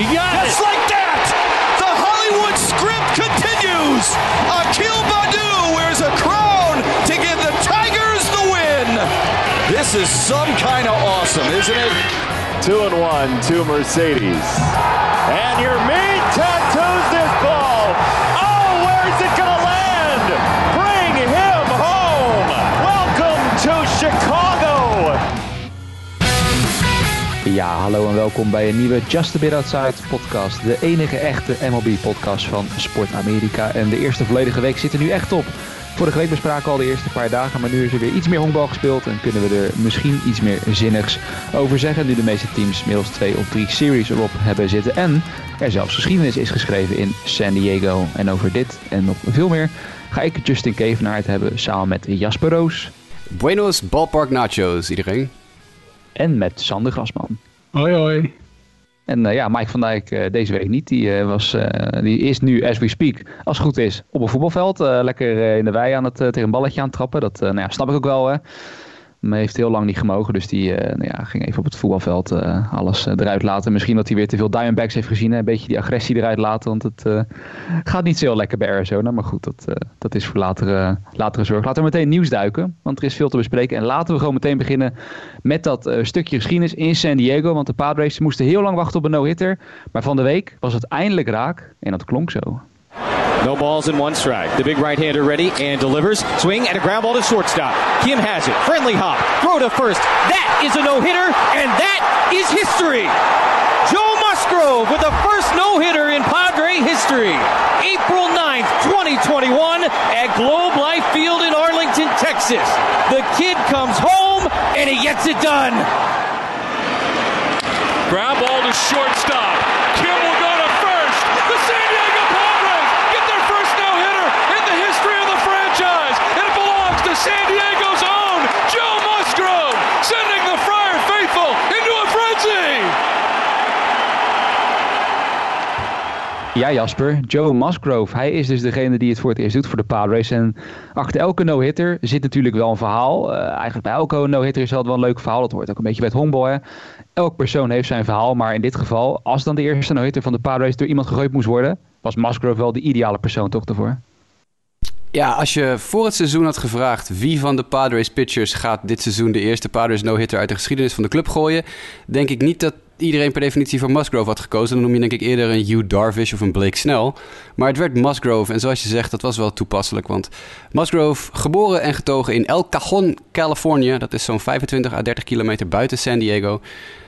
You got Just it. like that, the Hollywood script continues. Akil Badu wears a crown to give the Tigers the win. This is some kind of awesome, isn't it? Two and one to Mercedes. And your main tattoos this Ja, hallo en welkom bij een nieuwe Just a Bit Outside podcast. De enige echte MLB-podcast van Sport Amerika. En de eerste volledige week zit er nu echt op. Vorige week bespraken we al de eerste paar dagen, maar nu is er weer iets meer honkbal gespeeld. En kunnen we er misschien iets meer zinnigs over zeggen. Nu de meeste teams middels twee of drie series erop hebben zitten. En er zelfs geschiedenis is geschreven in San Diego. En over dit en nog veel meer ga ik Justin Kevenaar het hebben samen met Jasper Roos. Buenos Ballpark Nachos, iedereen. En met Sander Grasman. Hoi hoi. En eh, ja, Mike van Dijk eh, deze week niet. Die, eh, was, die is nu, as we speak, als het goed is, op een voetbalveld. lekker in de wei aan het, tegen een balletje aan het trappen. Dat nou ja, snap ik ook wel. Hè. Maar heeft heel lang niet gemogen. Dus die eh, nou ja, ging even op het voetbalveld eh, alles eh, eruit laten. Misschien dat hij weer te veel Diamondbacks heeft gezien. Hè. Een beetje die agressie eruit laten. Want het gaat niet zo heel lekker bij Arizona. Maar goed, dat, dat is voor latere, latere zorg. Laten we meteen nieuws duiken. Want er is veel te bespreken. En laten we gewoon meteen beginnen met dat stukje geschiedenis in San Diego. Want de Padres moesten heel lang wachten op een no-hitter. Maar van de week was het eindelijk raak. En dat klonk zo. No balls in one strike. The big right-hander ready and delivers. Swing and a ground ball to shortstop. Kim has it. Friendly hop. Throw to first. That is a no-hitter, and that is history. Joe Musgrove with the first no-hitter in Padre history. April 9th, 2021 at Globe Life Field in Arlington, Texas. The kid comes home and he gets it done. Ground ball to shortstop. Ja, Jasper. Joe Musgrove. Hij is dus degene die het voor het eerst doet voor de Padres. En achter elke no-hitter zit natuurlijk wel een verhaal. Eh, eigenlijk bij elke no-hitter is wel een leuk verhaal. Dat hoort ook een beetje bij het honkbal. Elk persoon heeft zijn verhaal. Maar in dit geval, als dan de eerste no-hitter van de Padres door iemand gegooid moest worden... was Musgrove wel de ideale persoon toch ervoor? Ja, als je voor het seizoen had gevraagd wie van de Padres pitchers gaat dit seizoen de eerste Padres no-hitter uit de geschiedenis van de club gooien, denk ik niet dat iedereen per definitie voor Musgrove had gekozen. Dan noem je denk ik eerder een Hugh Darvish of een Blake Snell. Maar het werd Musgrove en zoals je zegt, dat was wel toepasselijk. Want Musgrove, geboren en getogen in El Cajon, Californië, dat is zo'n 25 à 30 kilometer buiten San Diego,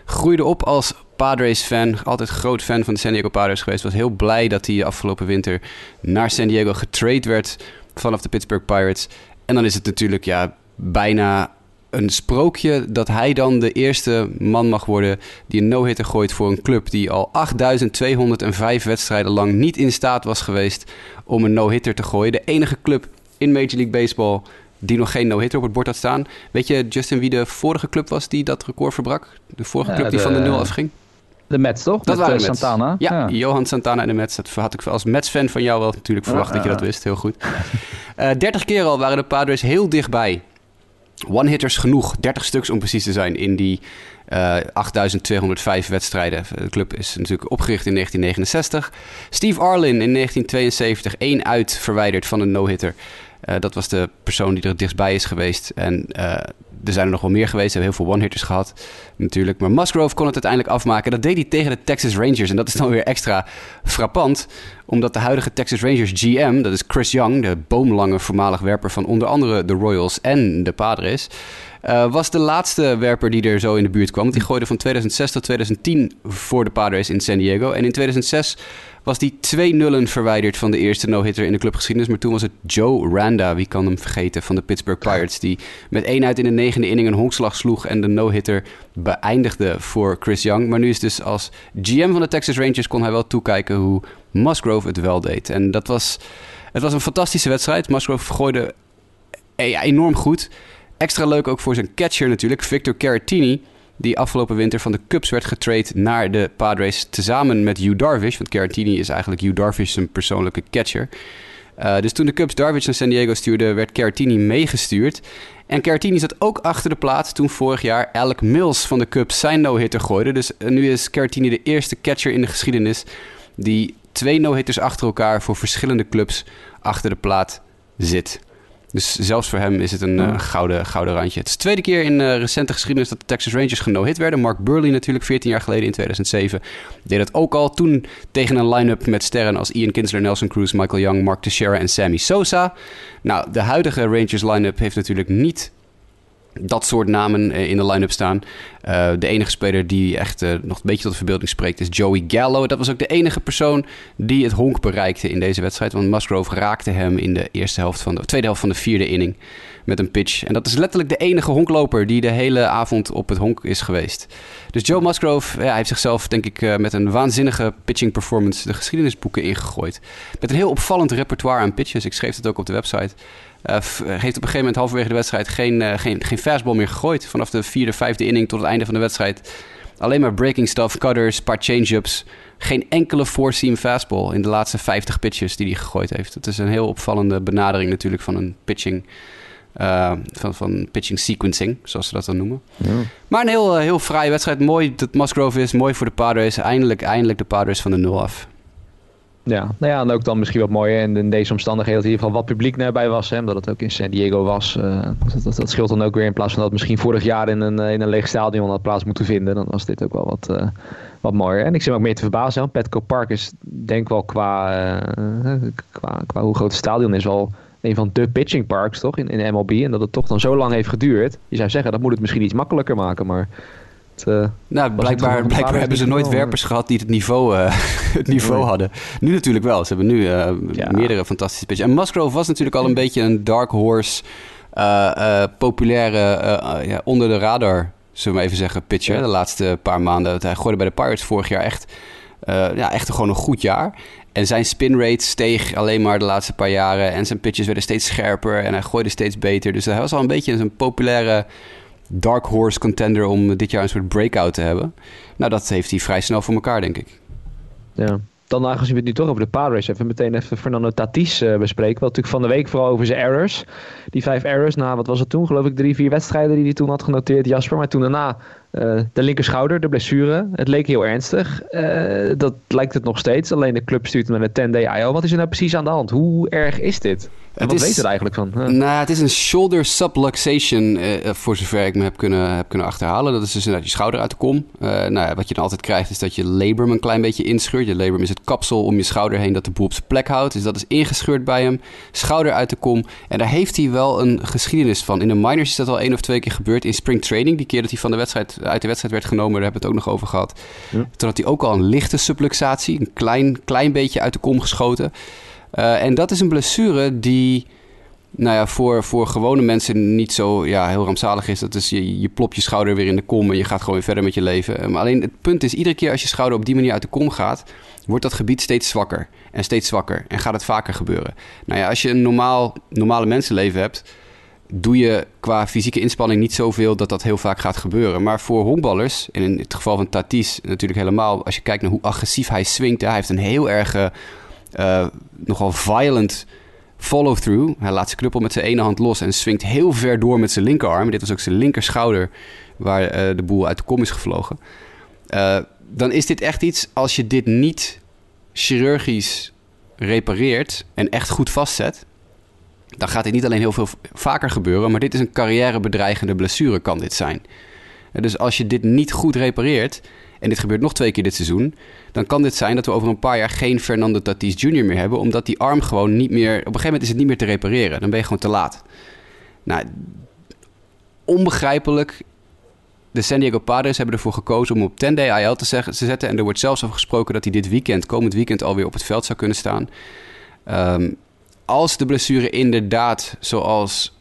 groeide op als Padres-fan, altijd groot fan van de San Diego Padres geweest. Was heel blij dat hij afgelopen winter naar San Diego getrade werd vanaf de Pittsburgh Pirates. En dan is het natuurlijk ja, bijna een sprookje dat hij dan de eerste man mag worden die een no-hitter gooit voor een club die al 8205 wedstrijden lang niet in staat was geweest om een no-hitter te gooien. De enige club in Major League Baseball die nog geen no-hitter op het bord had staan. Weet je, Justin, wie de vorige club was die dat record verbrak? De vorige Ja, club die van de nul afging? De Mets, toch? Dat Met, waren eh, de Mets. Santana. Ja, Johan Santana en de Mets. Dat had ik als Mets-fan van jou wel natuurlijk verwacht dat je dat wist. Heel goed. Eh 30 keer al waren de Padres heel dichtbij. One-hitters genoeg. 30 stuks om precies te zijn in die eh 8205 wedstrijden. De club is natuurlijk opgericht in 1969. Steve Arlin in 1972. één uit verwijderd van een no-hitter. Eh, dat was de persoon die er het dichtstbij is geweest. En eh, er zijn er nog wel meer geweest. We hebben heel veel one-hitters gehad natuurlijk. Maar Musgrove kon het uiteindelijk afmaken. Dat deed hij tegen de Texas Rangers. En dat is dan weer extra frappant. Omdat de huidige Texas Rangers GM, dat is Chris Young... de boomlange voormalig werper van onder andere de Royals en de Padres... eh, was de laatste werper die er zo in de buurt kwam. Want die gooide van 2006 tot 2010 voor de Padres in San Diego. En in 2006 was die twee nullen verwijderd van de eerste no-hitter in de clubgeschiedenis. Maar toen was het Joe Randa, wie kan hem vergeten, van de Pittsburgh Pirates. Die met één uit in de negende inning een honkslag sloeg en de no-hitter beëindigde voor Chris Young. Maar nu is dus als GM van de Texas Rangers kon hij wel toekijken hoe Musgrove het wel deed. En dat was, het was een fantastische wedstrijd. Musgrove gooide eh, enorm goed. Extra leuk ook voor zijn catcher natuurlijk, Victor Caratini. Die afgelopen winter van de Cubs werd getrade naar de Padres. Tezamen met Hugh Darvish. Want Caratini is eigenlijk Hugh Darvish zijn persoonlijke catcher. Uh, dus toen de Cubs Darvish naar San Diego stuurden, werd Caratini meegestuurd. En Caratini zat ook achter de plaat toen vorig jaar Alec Mills van de Cubs zijn no-hitter gooide. Dus uh, nu is Caratini de eerste catcher in de geschiedenis die twee no-hitters achter elkaar voor verschillende clubs achter de plaat zit. Dus zelfs voor hem is het een uh, gouden, gouden randje. Het is de tweede keer in uh, recente geschiedenis dat de Texas Rangers geno-hit werden. Mark Burley natuurlijk 14 jaar geleden in 2007 deed dat ook al. Toen tegen een line-up met sterren als Ian Kinsler, Nelson Cruz, Michael Young, Mark Teixeira en Sammy Sosa. Nou, de huidige Rangers line-up heeft natuurlijk niet dat soort namen eh, in de line-up staan. Uh, de enige speler die echt uh, nog een beetje tot de verbeelding spreekt is Joey Gallo. Dat was ook de enige persoon die het honk bereikte in deze wedstrijd. Want Musgrove raakte hem in de eerste helft van de tweede helft van de vierde inning met een pitch. En dat is letterlijk de enige honkloper die de hele avond op het honk is geweest. Dus Joe Musgrove ja, heeft zichzelf, denk ik, met een waanzinnige pitching performance de geschiedenisboeken ingegooid. Met een heel opvallend repertoire aan pitches. Ik schreef het ook op de website. Uh, heeft op een gegeven moment halverwege de wedstrijd geen, uh, geen, geen fastball meer gegooid. Vanaf de vierde, vijfde inning tot het einde van de wedstrijd. Alleen maar breaking stuff, cutters, paar change-ups. Geen enkele four-seam fastball in de laatste 50 pitches die hij gegooid heeft. Het is een heel opvallende benadering natuurlijk van een pitching... Uh, van, van pitching sequencing, zoals ze dat dan noemen. Ja. Maar een heel, heel fraaie wedstrijd. Mooi dat Musgrove is, mooi voor de Padres. Eindelijk, eindelijk de Padres van de nul af. Ja, nou ja, en ook dan misschien wat mooier en in deze omstandigheden dat in ieder geval wat publiek erbij was. Hè, omdat het ook in San Diego was. Uh, dat, dat, scheelt dan ook weer in plaats van dat het misschien vorig jaar in een, in een leeg stadion had plaats moeten vinden. Dan was dit ook wel wat, uh, wat mooier. En ik zit me ook meer te verbazen. Hè. Petco Park is denk wel qua, qua, qua hoe groot het stadion is wel een van de pitching parks toch in, in MLB. En dat het toch dan zo lang heeft geduurd. Je zou zeggen dat moet het misschien iets makkelijker maken, maar... Uh, nou, blijkbaar, blijkbaar hebben ze nooit werpers gehad die het niveau, uh, het niveau nee. hadden. Nu natuurlijk wel. Ze hebben nu uh, ja. meerdere fantastische pitchers. En Musgrove was natuurlijk al een beetje een dark horse, populaire, ja, onder de radar, zullen we even zeggen, pitcher. Ja. De laatste paar maanden. Hij gooide bij de Pirates vorig jaar echt, ja, echt gewoon een goed jaar. En zijn spin rate steeg alleen maar de laatste paar jaren. En zijn pitches werden steeds scherper en hij gooide steeds beter. Dus hij was al een beetje een populaire dark horse contender om dit jaar een soort breakout te hebben. Nou, dat heeft hij vrij snel voor elkaar, denk ik. Ja. Dan aangezien we het nu toch over de Padres even meteen even Fernando Tatis uh, bespreken. Wel natuurlijk van de week vooral over zijn errors. Die vijf errors na, wat was het toen? Geloof ik drie, vier wedstrijden die hij toen had genoteerd, Jasper. Maar toen daarna uh, de linkerschouder, de blessure. Het leek heel ernstig. Uh, dat lijkt het nog steeds. Alleen de club stuurt hem naar de 10-day IO. Wat is er nou precies aan de hand? Hoe erg is dit? En wat is, weet het eigenlijk van? Huh? Nou, het is een shoulder subluxation, uh, voor zover ik me heb kunnen, heb kunnen achterhalen. Dat is dus inderdaad je schouder uit de kom. Nou ja, wat je dan altijd krijgt is dat je labrum een klein beetje inscheurt. Je labrum is het kapsel om je schouder heen dat de boel op zijn plek houdt. Dus dat is ingescheurd bij hem. Schouder uit de kom. En daar heeft hij wel een geschiedenis van. In de minors is dat al één of twee keer gebeurd. In spring training, die keer dat hij van de wedstrijd, uit de wedstrijd werd genomen, daar hebben we het ook nog over gehad. Ja. Toen had hij ook al een lichte subluxatie. Een klein, klein beetje uit de kom geschoten. Uh, en dat is een blessure die nou ja, voor, voor gewone mensen niet zo ja, heel rampzalig is. Dat is je, je plopt je schouder weer in de kom en je gaat gewoon weer verder met je leven. Maar alleen het punt is, iedere keer als je schouder op die manier uit de kom gaat, wordt dat gebied steeds zwakker en steeds zwakker. En gaat het vaker gebeuren. Nou ja, als je een normaal, normale mensenleven hebt, doe je qua fysieke inspanning niet zoveel dat dat heel vaak gaat gebeuren. Maar voor honkballers, en in het geval van Tatis natuurlijk helemaal, als je kijkt naar hoe agressief hij swingt, hij heeft een heel erg, uh, nogal violent follow-through. Hij laat zijn knuppel met zijn ene hand los en swingt heel ver door met zijn linkerarm. Dit was ook zijn linkerschouder waar uh, de boel uit de kom is gevlogen. Uh, dan is dit echt iets, als je dit niet chirurgisch repareert en echt goed vastzet... dan gaat dit niet alleen heel veel vaker gebeuren... maar dit is een carrièrebedreigende blessure, kan dit zijn. Dus als je dit niet goed repareert en dit gebeurt nog twee keer dit seizoen, dan kan dit zijn dat we over een paar jaar geen Fernando Tatis Jr. meer hebben, omdat die arm gewoon niet meer, op een gegeven moment is het niet meer te repareren. Dan ben je gewoon te laat. Nou, onbegrijpelijk. De San Diego Padres hebben ervoor gekozen om op 10-day IL te, zeggen, te zetten. En er wordt zelfs over gesproken dat hij dit weekend, komend weekend, alweer op het veld zou kunnen staan. Um, als de blessure inderdaad, zoals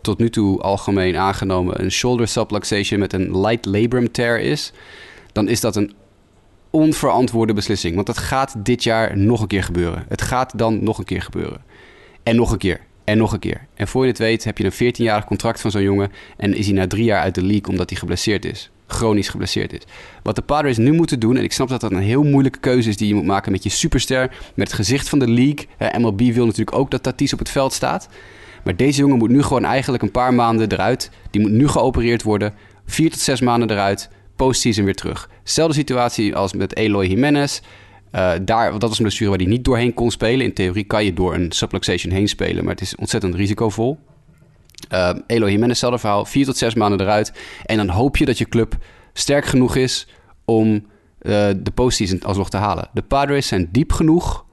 tot nu toe algemeen aangenomen, een shoulder subluxation met een light labrum tear is, dan is dat een onverantwoorde beslissing. Want dat gaat dit jaar nog een keer gebeuren. Het gaat dan nog een keer gebeuren. En nog een keer. En nog een keer. En voor je het weet heb je een 14-jarig contract van zo'n jongen... en is hij na drie jaar uit de league omdat hij geblesseerd is. Chronisch geblesseerd is. Wat de Padres nu moeten doen, en ik snap dat dat een heel moeilijke keuze is die je moet maken met je superster, met het gezicht van de league. MLB wil natuurlijk ook dat Tatis op het veld staat. Maar deze jongen moet nu gewoon eigenlijk een paar maanden eruit. Die moet nu geopereerd worden. Vier tot zes maanden eruit. Postseason weer terug. Zelfde situatie als met Eloy Jimenez. Uh, daar, dat was een blessure waar hij niet doorheen kon spelen. In theorie kan je door een subluxation heen spelen, maar het is ontzettend risicovol. Uh, Eloy Jimenez, hetzelfde verhaal. Vier tot zes maanden eruit. En dan hoop je dat je club sterk genoeg is om uh, de postseason alsnog te halen. De Padres zijn diep genoeg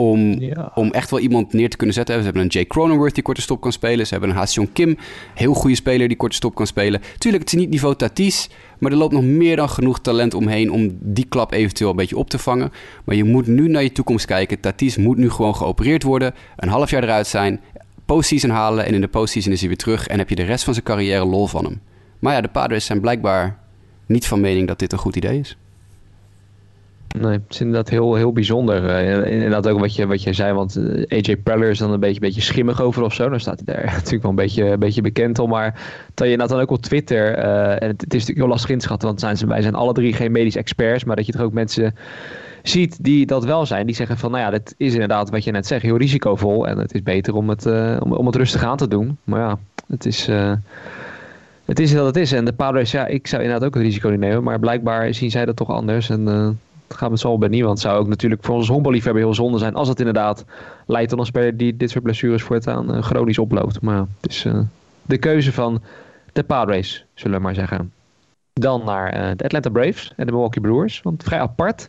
om, ja. om echt wel iemand neer te kunnen zetten. Ze hebben een Jay Cronenworth die korte stop kan spelen. Ze hebben een Ha Kim, heel goede speler die korte stop kan spelen. Tuurlijk, het is niet niveau Tatis, maar er loopt nog meer dan genoeg talent omheen om die klap eventueel een beetje op te vangen. Maar je moet nu naar je toekomst kijken. Tatis moet nu gewoon geopereerd worden, een half jaar eruit zijn, postseason halen en in de postseason is hij weer terug en heb je de rest van zijn carrière lol van hem. Maar ja, de Padres zijn blijkbaar niet van mening dat dit een goed idee is. Nee, het is inderdaad heel, heel bijzonder. Uh, inderdaad ook wat je, wat je zei, want eh, AJ Preller is dan een beetje, beetje schimmig over of zo. Dan staat hij daar natuurlijk wel een beetje, een beetje bekend om. Maar dat je inderdaad dan ook op Twitter, uh, en het, is natuurlijk heel lastig inschatten, want zijn wij zijn alle drie geen medisch experts, maar dat je er ook mensen ziet die dat wel zijn. Die zeggen van, nou ja, dit is inderdaad wat je net zegt, heel risicovol. En het is beter om het, om, het rustig aan te doen. Maar ja, het is... het is wat het is. En de Padres, ja, ik zou inderdaad ook het risico niet nemen. Maar blijkbaar zien zij dat toch anders. En dat gaat met z'n bij niemand. Zou ook natuurlijk voor ons honkballiefhebber heel zonde zijn als het inderdaad leidt tot een speler die dit soort blessures voortaan uh, chronisch oploopt. Maar het is uh, de keuze van de Padres, zullen we maar zeggen. Dan naar uh, de Atlanta Braves en de Milwaukee Brewers. Want vrij apart.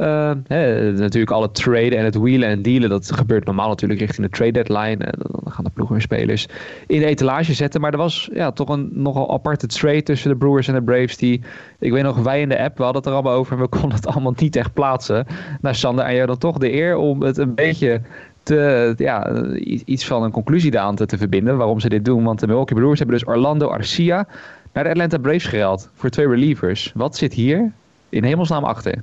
Uh, hè, natuurlijk alle traden en het wheelen en dealen, dat gebeurt normaal natuurlijk richting de trade deadline. En dan gaan de ploegen spelers in de etalage zetten. Maar er was ja, toch een nogal aparte trade tussen de Brewers en de Braves. Die, ik weet nog, wij in de app, we hadden het er allemaal over en we konden het allemaal niet echt plaatsen. Nou Sander, en jij dan toch de eer om het een beetje te, ja, iets van een conclusie aan te, te verbinden waarom ze dit doen. Want de Milwaukee Brewers hebben dus Orlando Arcia naar de Atlanta Braves gehaald voor twee relievers. Wat zit hier in hemelsnaam achter?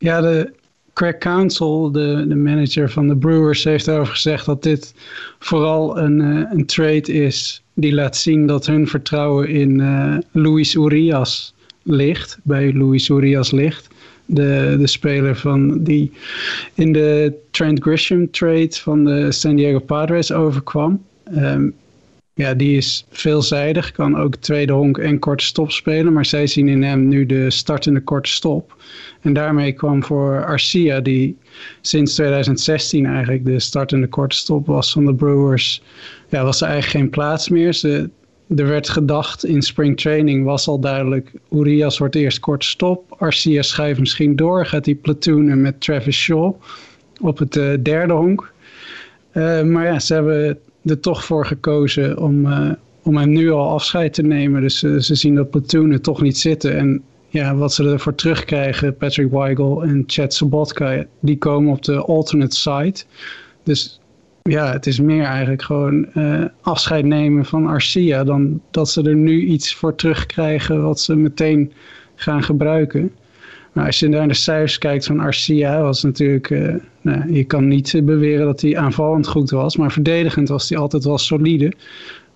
Ja, de Craig Council, de, de manager van de Brewers, heeft erover gezegd dat dit vooral een, uh, een trade is die laat zien dat hun vertrouwen in uh, Luis Urias ligt, bij Luis Urias ligt. De, de speler van die in de Trent Grisham trade van de San Diego Padres overkwam. Um, ja, die is veelzijdig, kan ook tweede honk en korte stop spelen. Maar zij zien in hem nu de startende korte stop. En daarmee kwam voor Arcia, die sinds 2016 eigenlijk de startende korte stop was van de Brewers, ja, was er eigenlijk geen plaats meer. Ze, er werd gedacht in spring training was al duidelijk, Urias wordt eerst korte stop. Arcia schuift misschien door, gaat die platoonen met Travis Shaw op het uh, derde honk. Uh, maar ja, ze hebben er toch voor gekozen om, uh, om hem nu al afscheid te nemen. Dus uh, ze zien dat platoon toch niet zitten. En ja, wat ze ervoor terugkrijgen, Patrick Weigel en Chad Sobotka, die komen op de alternate side. Dus ja, het is meer eigenlijk gewoon uh, afscheid nemen van Arcia dan dat ze er nu iets voor terugkrijgen wat ze meteen gaan gebruiken. Maar als je naar de cijfers kijkt van Arcia, was natuurlijk, uh, nou, je kan niet beweren dat hij aanvallend goed was, maar verdedigend was hij altijd wel solide.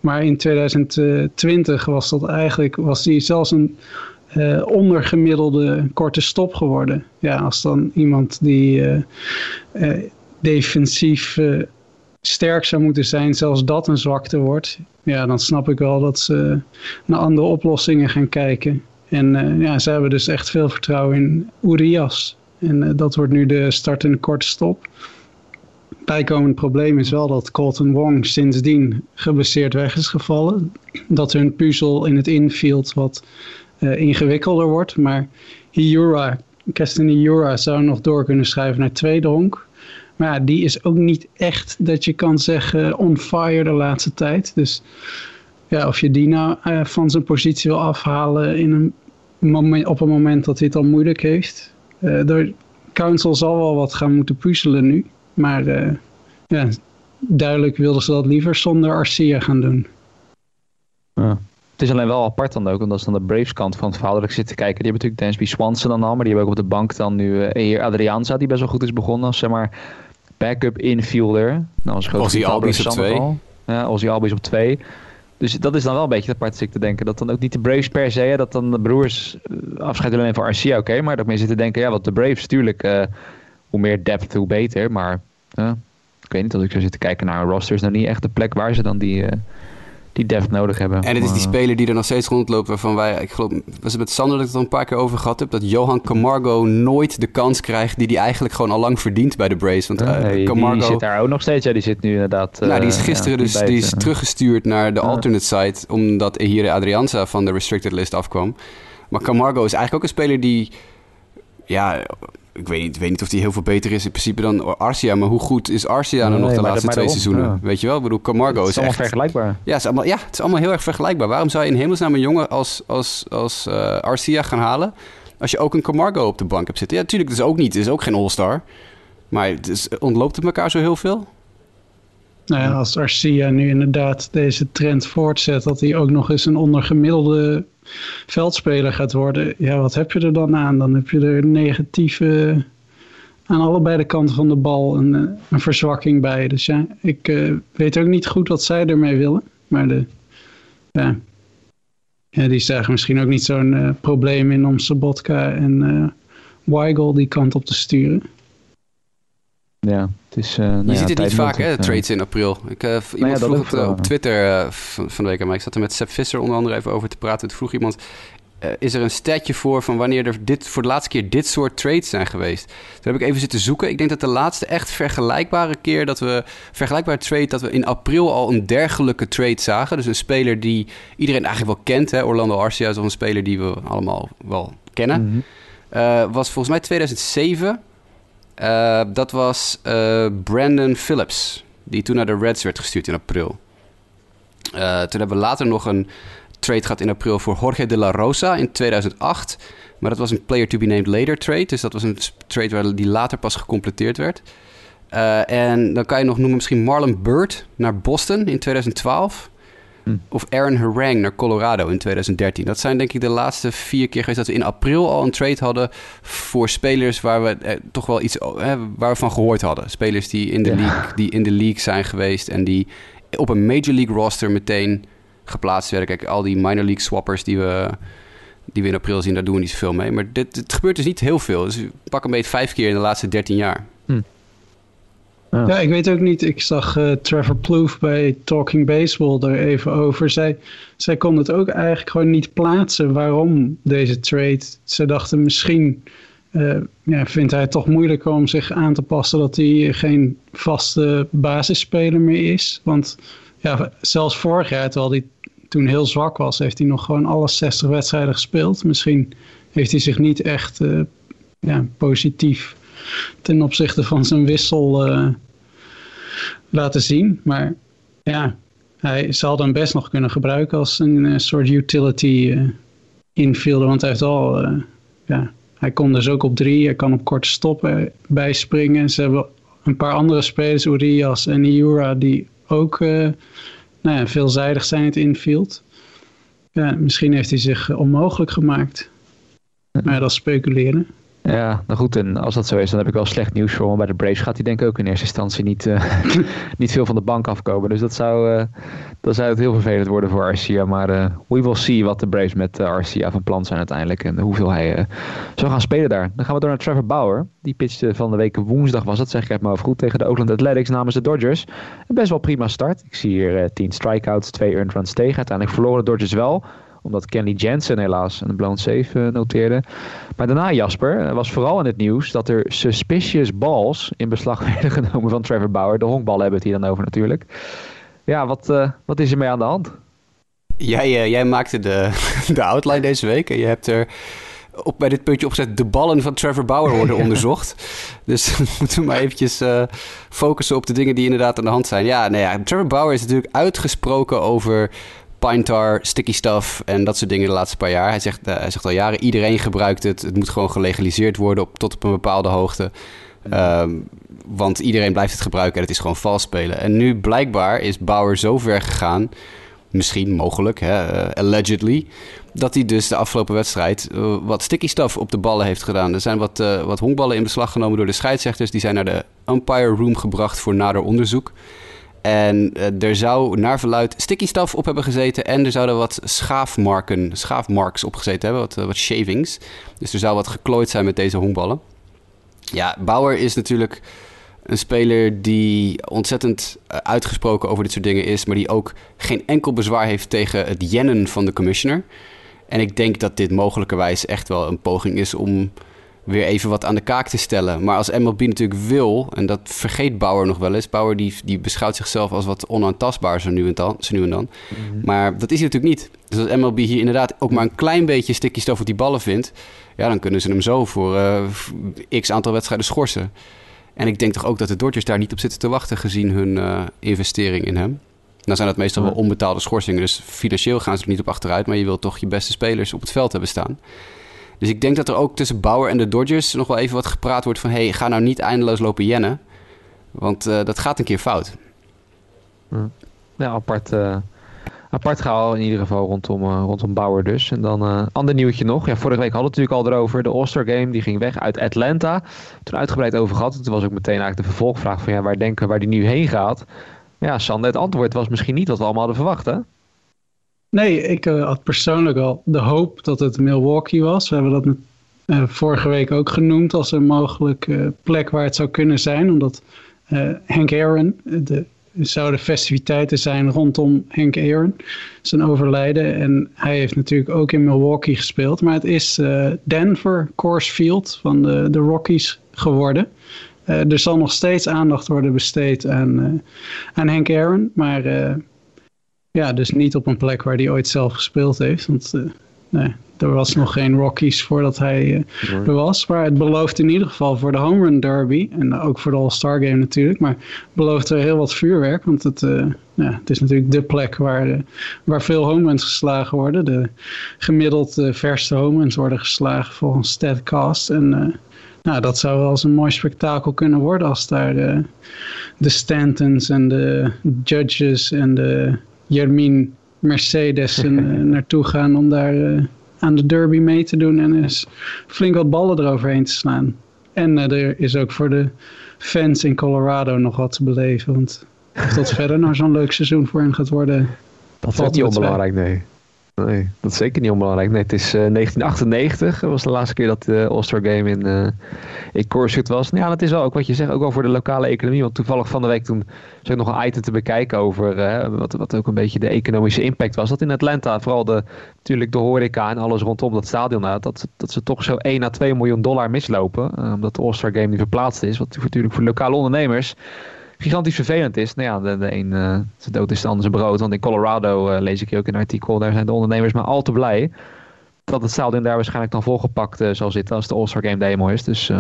Maar in 2020 was dat eigenlijk, was hij zelfs een uh, ondergemiddelde korte stop geworden. Ja, als dan iemand die defensief sterk zou moeten zijn, zelfs dat een zwakte wordt. Ja, dan snap ik wel dat ze naar andere oplossingen gaan kijken. En ja, ze hebben dus echt veel vertrouwen in Urias. En dat wordt nu de start en de korte stop. Bijkomend probleem is wel dat Colton Wong sindsdien geblesseerd weg is gevallen. Dat hun puzzel in het infield wat uh, ingewikkelder wordt. Maar Hiura, Keston Hiura zou nog door kunnen schrijven naar tweede honk. Maar ja, die is ook niet echt dat je kan zeggen on fire de laatste tijd. Dus ja, of je die nou van zijn positie wil afhalen in een moment, op een moment dat hij het al moeilijk heeft. Uh, de Council zal wel wat gaan moeten puzzelen nu. Maar ja, duidelijk wilden ze dat liever zonder Arcia gaan doen. Ja. Het is alleen wel apart dan ook, omdat ze dan de Braves kant van het verhaal dat ik zit te kijken. Die hebben natuurlijk Dansby Swanson dan al, maar die hebben ook op de bank dan nu uh, hier Adrianza, die best wel goed is begonnen als zeg maar backup infielder. Nou, als Ozzy Albies op twee. Ja, Ozzy Albies op twee. Dus dat is dan wel een beetje apart ik te denken. Dat dan ook niet de Braves per se, hè, dat dan de broers uh, afscheid alleen voor Arcia, oké. maar dat mensen zitten denken, ja, wat de Braves, natuurlijk, uh, hoe meer depth, hoe beter. Maar uh, ik weet niet, als ik zou zitten kijken naar een roster, is nou niet echt de plek waar ze dan die, die depth nodig hebben. En het is die speler die er nog steeds rondloopt, waarvan wij, ik geloof, was het met Sander dat ik het al een paar keer over gehad heb, dat Johan Camargo nooit de kans krijgt die hij eigenlijk gewoon al lang verdient bij de Braves. Want nee, Camargo... Die zit daar ook nog steeds, ja, die zit nu inderdaad... nou, die is gisteren ja, dus die is teruggestuurd naar de alternate site, omdat Ehire Adrianza van de restricted list afkwam. Maar Camargo is eigenlijk ook een speler die, ja, ik weet niet, weet niet of hij heel veel beter is in principe dan Arcia. Maar hoe goed is Arcia nou nog de laatste twee seizoenen? Weet je wel? Ik bedoel, Camargo is, is allemaal echt... vergelijkbaar. Ja het, is allemaal, ja, het is allemaal heel erg vergelijkbaar. Waarom zou je in hemelsnaam een jongen als, als, als uh, Arcia gaan halen... als je ook een Camargo op de bank hebt zitten? Ja, natuurlijk, het is ook niet. Is ook geen all-star. Maar het is, ontloopt het elkaar zo heel veel? Nou ja, als Arcia nu inderdaad deze trend voortzet... dat hij ook nog eens een ondergemiddelde veldspeler gaat worden, ja, wat heb je er dan aan? Dan heb je er negatieve aan allebei de kanten van de bal een, eh, een verzwakking bij. Dus ja, ik uh, weet ook niet goed wat zij ermee willen. Maar de, ja, ja die zagen misschien ook niet zo'n uh, probleem in om Sabotka en uh, Weigel die kant op te sturen. Ja, het is, uh, nou je ja, ziet het niet vaak, hè, trades in april. Ik, uh, iemand ja, vroeg het wel, op. Twitter uh, van, van de week aan mij. Ik zat er met Seb Visser onder andere even over te praten. Toen vroeg iemand, is er een statje voor van wanneer er dit, voor de laatste keer dit soort trades zijn geweest? Toen heb ik even zitten zoeken. Ik denk dat de laatste echt vergelijkbare keer dat we, vergelijkbare trade, dat we in april al een dergelijke trade zagen. Dus een speler die iedereen eigenlijk wel kent. Hè? Orlando Arcia is al een speler die we allemaal wel kennen. Mhm. Was volgens mij 2007. Uh, dat was uh, Brandon Phillips, die toen naar de Reds werd gestuurd in april. Uh, toen hebben we later nog een trade gehad in april voor Jorge de la Rosa in 2008. Maar dat was een player to be named later trade. Dus dat was een trade waar die later pas gecompleteerd werd. En dan kan je nog noemen misschien Marlon Bird naar Boston in 2012. Hm. Of Aaron Harang naar Colorado in 2013. Dat zijn denk ik de laatste vier keer geweest dat we in april al een trade hadden voor spelers waar we eh, toch wel iets eh, waar we van gehoord hadden. Spelers die in, de Ja. league, die in de league zijn geweest en die op een major league roster meteen geplaatst werden. Kijk, al die minor league swappers die we, die we in april zien, daar doen we niet zoveel mee. Maar dit, het gebeurt dus niet heel veel. Dus pak een beetje vijf keer in de laatste 13 jaar. Ja. Ik weet ook niet. Ik zag eh, Trevor Plouffe bij Talking Baseball er even over. Zij, zij kon het ook eigenlijk gewoon niet plaatsen waarom deze trade. Ze dachten misschien eh, ja, vindt hij het toch moeilijker om zich aan te passen dat hij geen vaste basisspeler meer is. Want ja, zelfs vorig jaar, terwijl hij toen heel zwak was, heeft hij nog gewoon alle 60 wedstrijden gespeeld. Misschien heeft hij zich niet echt eh, ja, positief ten opzichte van zijn wissel laten zien. Maar ja, hij zal dan best nog kunnen gebruiken als een eh, soort utility eh, infielder. Want hij heeft al, eh, ja, hij kon dus ook op drie, hij kan op korte stoppen bijspringen. Ze hebben een paar andere spelers, Urias en Iura, die ook nou ja, veelzijdig zijn in het infield. Ja, misschien heeft hij zich onmogelijk gemaakt. Maar dat speculeren. Ja, nou goed, en als dat zo is, dan heb ik wel slecht nieuws voor hem. Bij de Braves gaat hij denk ik ook in eerste instantie niet, eh, niet veel van de bank afkomen. Dus dat zou, eh, dan zou het heel vervelend worden voor Arcia. Maar eh, we will see wat de Braves met Arcia van plan zijn uiteindelijk. En hoeveel hij zou gaan spelen daar. Dan gaan we door naar Trevor Bauer. Die pitchte van de week woensdag was het, zeg ik het maar goed, tegen de Oakland Athletics namens de Dodgers. Een best wel prima start. Ik zie hier 10 strikeouts, 2 earned runs tegen. Uiteindelijk verloren de Dodgers wel omdat Kenny Jensen helaas een blown save uh, noteerde. Maar daarna, Jasper, was vooral in het nieuws dat er suspicious balls in beslag werden genomen van Trevor Bauer. De honkballen hebben het hier dan over natuurlijk. Ja, wat, uh, wat is er mee aan de hand? Jij, uh, jij maakte de, de outline deze week en je hebt er op, bij dit puntje opgezet... de ballen van Trevor Bauer worden onderzocht. dus moeten we maar eventjes uh, focussen op de dingen die inderdaad aan de hand zijn. Ja, nou ja, Trevor Bauer is natuurlijk uitgesproken over pine tar, sticky stuff en dat soort dingen de laatste paar jaar. Hij zegt, uh, hij zegt al jaren, iedereen gebruikt het. Het moet gewoon gelegaliseerd worden op, tot op een bepaalde hoogte. Um, want iedereen blijft het gebruiken en het is gewoon vals spelen. En nu blijkbaar is Bauer zo ver gegaan, misschien mogelijk, hè, uh, allegedly, dat hij dus de afgelopen wedstrijd uh, wat sticky stuff op de ballen heeft gedaan. Er zijn wat, wat honkballen in beslag genomen door de scheidsrechters. Die zijn naar de umpire room gebracht voor nader onderzoek. En eh, er zou naar verluid sticky stuff op hebben gezeten. En er zouden wat schaafmarken, schaafmarks op gezeten hebben. Wat, eh, wat shavings. Dus er zou wat geklooid zijn met deze honkballen. Ja, Bauer is natuurlijk een speler die ontzettend eh, uitgesproken over dit soort dingen is. Maar die ook geen enkel bezwaar heeft tegen het jennen van de commissioner. En ik denk dat dit mogelijkerwijs echt wel een poging is om weer even wat aan de kaak te stellen. Maar als MLB natuurlijk wil, en dat vergeet Bauer nog wel eens. Bauer die, die beschouwt zichzelf als wat onaantastbaar zo nu en dan. Zo nu en dan. Maar dat is hij natuurlijk niet. Dus als MLB hier inderdaad ook maar een klein beetje sticky stof op die ballen vindt... ja, dan kunnen ze hem zo voor eh, x aantal wedstrijden schorsen. En ik denk toch ook dat de Dodgers daar niet op zitten te wachten... gezien hun eh, investering in hem. Nou zijn dat meestal wel onbetaalde schorsingen. Dus financieel gaan ze er niet op achteruit. Maar je wilt toch je beste spelers op het veld hebben staan. Dus ik denk dat er ook tussen Bauer en de Dodgers nog wel even wat gepraat wordt van... hey, ga nou niet eindeloos lopen jennen. Want uh, dat gaat een keer fout. Ja, apart, uh, apart gehaal in ieder geval rondom, uh, rondom Bauer dus. En dan een ander nieuwtje nog. Ja, vorige week hadden we het natuurlijk al erover. De All-Star Game die ging weg uit Atlanta. Toen uitgebreid over gehad. Toen was ook meteen eigenlijk de vervolgvraag van... ja, waar denken waar die nu heen gaat... Ja, Sander, het antwoord was misschien niet wat we allemaal hadden verwacht, hè? Nee, ik uh, had persoonlijk al de hoop dat het Milwaukee was. We hebben dat uh, vorige week ook genoemd als een mogelijke uh, plek waar het zou kunnen zijn. Omdat Hank Aaron, de, zouden festiviteiten zijn rondom Hank Aaron, zijn overlijden. En hij heeft natuurlijk ook in Milwaukee gespeeld. Maar het is Denver Coors Field van de, de Rockies geworden. Er zal nog steeds aandacht worden besteed aan, uh, aan Hank Aaron. Maar ja, dus niet op een plek waar hij ooit zelf gespeeld heeft. Want nee, er was nog geen Rockies voordat hij er was. Maar het belooft in ieder geval voor de Home Run Derby. En ook voor de All-Star Game natuurlijk. Maar belooft er heel wat vuurwerk. Want het, ja, het is natuurlijk de plek waar, waar veel home runs geslagen worden. De gemiddeld verste home runs worden geslagen volgens StatCast. En nou, dat zou wel eens een mooi spektakel kunnen worden als daar de, de Stantons en de Judges en de Jermin Mercedes en, naartoe gaan om daar uh, aan de derby mee te doen en eens flink wat ballen eroverheen te slaan. En uh, er is ook voor de fans in Colorado nog wat te beleven, want of dat verder nou zo'n leuk seizoen voor hen gaat worden... Dat valt niet onbelangrijk, nee. Nee, dat is zeker niet onbelangrijk. Nee, het is uh, 1998. Dat was de laatste keer dat de All-Star Game in, uh, in was. Ja, dat is wel ook wat je zegt, ook wel voor de lokale economie. Want toevallig van de week toen zag ik nog een item te bekijken over uh, wat, wat ook een beetje de economische impact was. Dat in Atlanta, vooral de, natuurlijk de horeca en alles rondom dat stadion, nou, dat, dat ze toch zo 1 à 2 miljoen dollar mislopen. Omdat de All-Star Game niet verplaatst is. Wat natuurlijk voor lokale ondernemers gigantisch vervelend is. Nou ja, de, de een uh, zijn dood is de ander zijn brood. Want in Colorado uh, lees ik ook een artikel. Daar zijn de ondernemers maar al te blij. Dat het stadion daar waarschijnlijk dan volgepakt uh, zal zitten als de All-Star Game demo is. Dus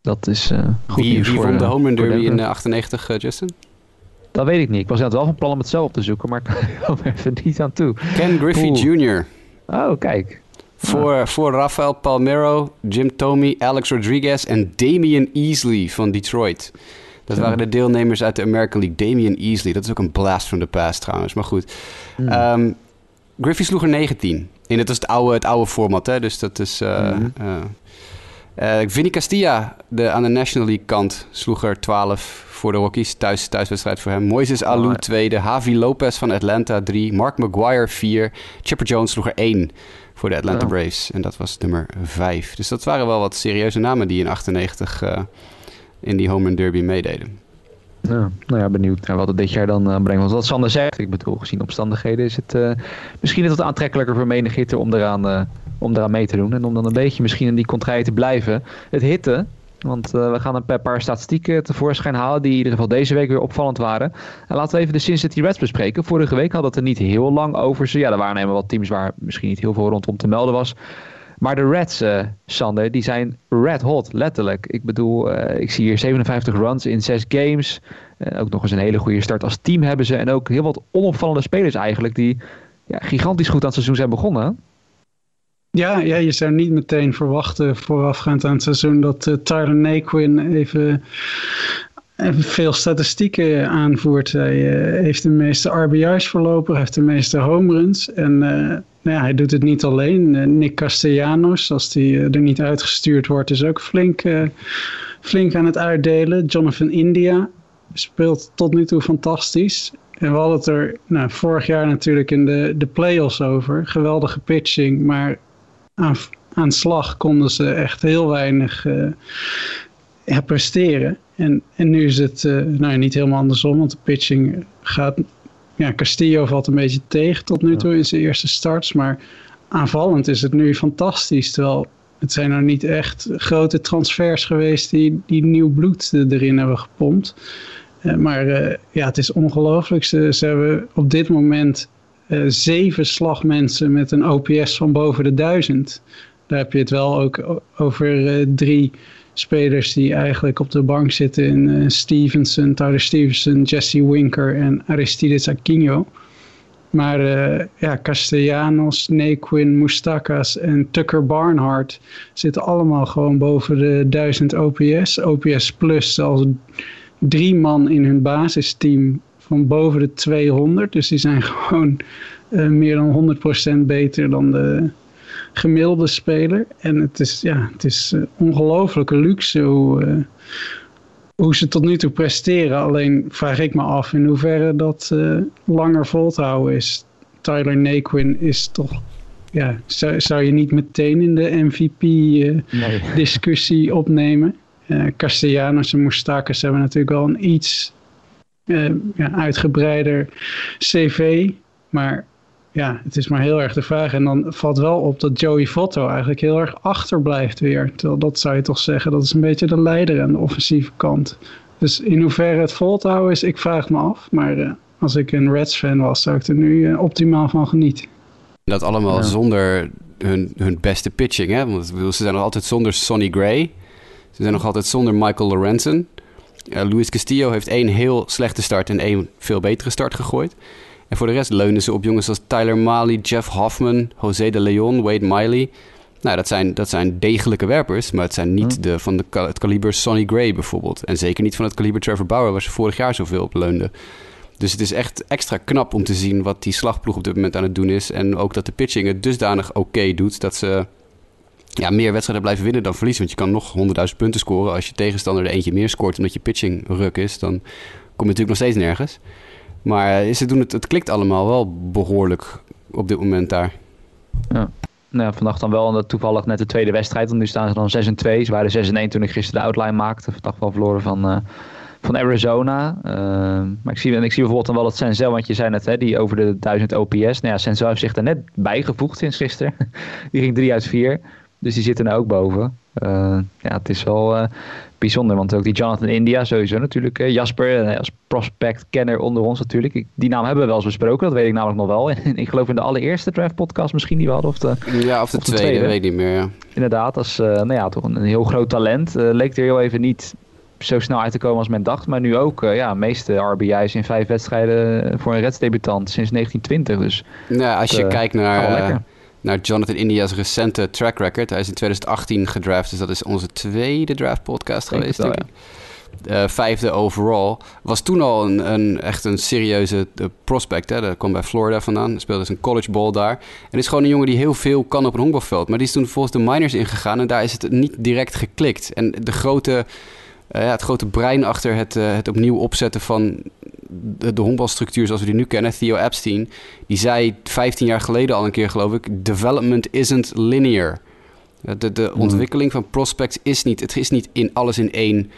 dat is goed wie, nieuws wie voor won de Home Run Derby in 98, Justin? Dat weet ik niet. Ik was net wel van plan om het zelf op te zoeken. Maar ik kwam er even niet aan toe. Ken Griffey. Jr. Oh, kijk. Voor, voor Rafael Palmero, Jim Tomey, Alex Rodriguez en Damian Easley van Detroit. Dat waren de deelnemers uit de American League. Damian Easley, dat is ook een blast from the past trouwens, maar goed. Hmm. Ehm, Griffey sloeg er 19. En dat is het oude, het oude format, hè? dus dat is... eh, Vinny Castilla, de, aan de National League kant, sloeg er 12 voor de Rockies. Thuis, thuiswedstrijd voor hem. Moises Alou Mooi. tweede. Javi Lopez van Atlanta 3. Mark Maguire 4. Chipper Jones sloeg er 1 voor de Atlanta Ja. Braves. En dat was nummer 5. Dus dat waren wel wat serieuze namen die in 98 eh, in die home run derby meededen. Ja, nou ja, benieuwd naar wat het dit jaar dan eh, brengt. Want wat Sander zegt, ik bedoel, gezien omstandigheden is het eh, misschien is het wat aantrekkelijker voor menig hitter om eraan, eh, om eraan mee te doen. En om dan een beetje misschien in die contraille te blijven. Het hitten, want we gaan een paar- paar statistieken tevoorschijn halen die in ieder geval deze week weer opvallend waren. En laten we even de Cincinnati Reds bespreken. Vorige week hadden we het er niet heel lang over. Ze, ja, er waren helemaal wat teams waar misschien niet heel veel rondom te melden was. Maar de Reds, eh, Sander, die zijn red hot, letterlijk. Ik bedoel, eh, ik zie hier 57 runs in 6 games. Eh, ook nog eens een hele goede start als team hebben ze. En ook heel wat onopvallende spelers eigenlijk die ja, gigantisch goed aan het seizoen zijn begonnen. Ja, ja, je zou niet meteen verwachten voorafgaand aan het seizoen dat Tyler Naquin even, veel statistieken aanvoert. Hij heeft de meeste RBI's voorlopig, heeft de meeste home runs. En nou hij doet het niet alleen. Nick Castellanos, als die er niet uitgestuurd wordt, is ook flink, flink aan het uitdelen. Jonathan India speelt tot nu toe fantastisch. En we hadden het er nou, vorig jaar natuurlijk in de, de playoffs over. Geweldige pitching, maar aan, aan slag konden ze echt heel weinig presteren. En, en nu is het nou, niet helemaal andersom, want de pitching gaat... Ja, Castillo valt een beetje tegen tot nu toe in zijn eerste starts, maar aanvallend is het nu fantastisch. Terwijl het zijn nou niet echt grote transfers geweest die, die nieuw bloed erin hebben gepompt. Uh, maar uh, ja, het is ongelooflijk. Ze, ze hebben op dit moment uh, zeven slagmensen met een OPS van boven de duizend. Daar heb je het wel ook over drie spelers die eigenlijk op de bank zitten in Stevenson, Tyler Stevenson, Jesse Winker en Aristides Aquino. Maar uh, ja, Castellanos, Naquin, Mustakas en Tucker Barnhart zitten allemaal gewoon boven de 1000 OPS. OPS plus zelfs drie man in hun basisteam van boven de 200. Dus die zijn gewoon uh, meer dan 100% beter dan de gemiddelde speler. En het is, ja, het is uh, ongelooflijke luxe hoe, hoe ze tot nu toe presteren. Alleen vraag ik me af in hoeverre dat uh, langer vol te houden is. Tyler Naquin is toch... Ja, zou, zou je niet meteen in de MVP-discussie uh, nee. opnemen? Uh, Castellanos en Moustakas hebben natuurlijk wel een iets ja, uitgebreider cv. Maar ja, het is maar heel erg de vraag. En dan valt wel op dat Joey Votto eigenlijk heel erg achterblijft weer. Terwijl dat zou je toch zeggen, dat is een beetje de leider aan de offensieve kant. Dus in hoeverre het vol te houden is, ik vraag me af. Maar uh, als ik een Reds-fan was, zou ik er nu uh, optimaal van genieten. Dat allemaal ja. zonder hun, hun beste pitching, hè? Want ze zijn nog altijd zonder Sonny Gray. Ze zijn nog altijd zonder Michael Lorenzen. Uh, Luis Castillo heeft één heel slechte start en één veel betere start gegooid. En voor de rest leunen ze op jongens als Tyler Mali, Jeff Hoffman, José de Leon, Wade Miley. Nou, dat zijn, dat zijn degelijke werpers, maar het zijn niet mm. de, van de, het kaliber Sonny Gray bijvoorbeeld. En zeker niet van het kaliber Trevor Bauer, waar ze vorig jaar zoveel op leunden. Dus het is echt extra knap om te zien wat die slagploeg op dit moment aan het doen is. En ook dat de pitching het dusdanig oké okay doet dat ze ja, meer wedstrijden blijven winnen dan verliezen. Want je kan nog 100.000 punten scoren. Als je tegenstander er eentje meer scoort omdat je pitching ruk is, dan kom je natuurlijk nog steeds nergens. Maar ze doen het, het klikt allemaal wel behoorlijk op dit moment daar. Ja. Nou, vandaag dan wel toevallig net de tweede wedstrijd. Want nu staan ze dan 6 en 2. Ze waren 6 en 1 toen ik gisteren de outline maakte. Vandaag wel verloren van, uh, van Arizona. Uh, maar ik zie, en ik zie bijvoorbeeld dan wel dat Senzel, want je zei net, hè, die over de 1000 OPS. Nou ja, Senzel heeft zich er net bijgevoegd sinds gisteren. die ging 3 uit 4. Dus die zitten er ook boven. Uh, ja, het is wel uh, bijzonder. Want ook die Jonathan India sowieso natuurlijk. Uh, Jasper, als prospect-kenner onder ons natuurlijk. Ik, die naam hebben we wel eens besproken. Dat weet ik namelijk nog wel. ik geloof in de allereerste draft podcast misschien die we hadden. Of de, ja, of de, of de tweede, tweede, weet ik niet meer. Ja. Inderdaad, als nou ja, toch een, een heel groot talent. leek er heel even niet zo snel uit te komen als men dacht. Maar nu ook, uh, ja, meeste RBI's in vijf wedstrijden voor een Reds debutant sinds 1920. Dus ja, als je uh, kijkt naar naar Jonathan India's recente track record. Hij is in 2018 gedraft, dus dat is onze tweede draft podcast geweest. Uh, vijfde overall. Was toen al een, een echt een serieuze uh, prospect. Hè? Dat kwam bij Florida vandaan. Speelde zijn college ball daar. En is gewoon een jongen die heel veel kan op een honkbalveld. Maar die is toen volgens de minors ingegaan en daar is het niet direct geklikt. En de grote uh, ja, het grote brein achter het, uh, het opnieuw opzetten van de, de honkbalstructuur zoals we die nu kennen, Theo Epstein, die zei 15 jaar geleden al een keer, geloof ik: Development isn't linear. De, de mm. ontwikkeling van prospects is niet, het is niet in alles in één,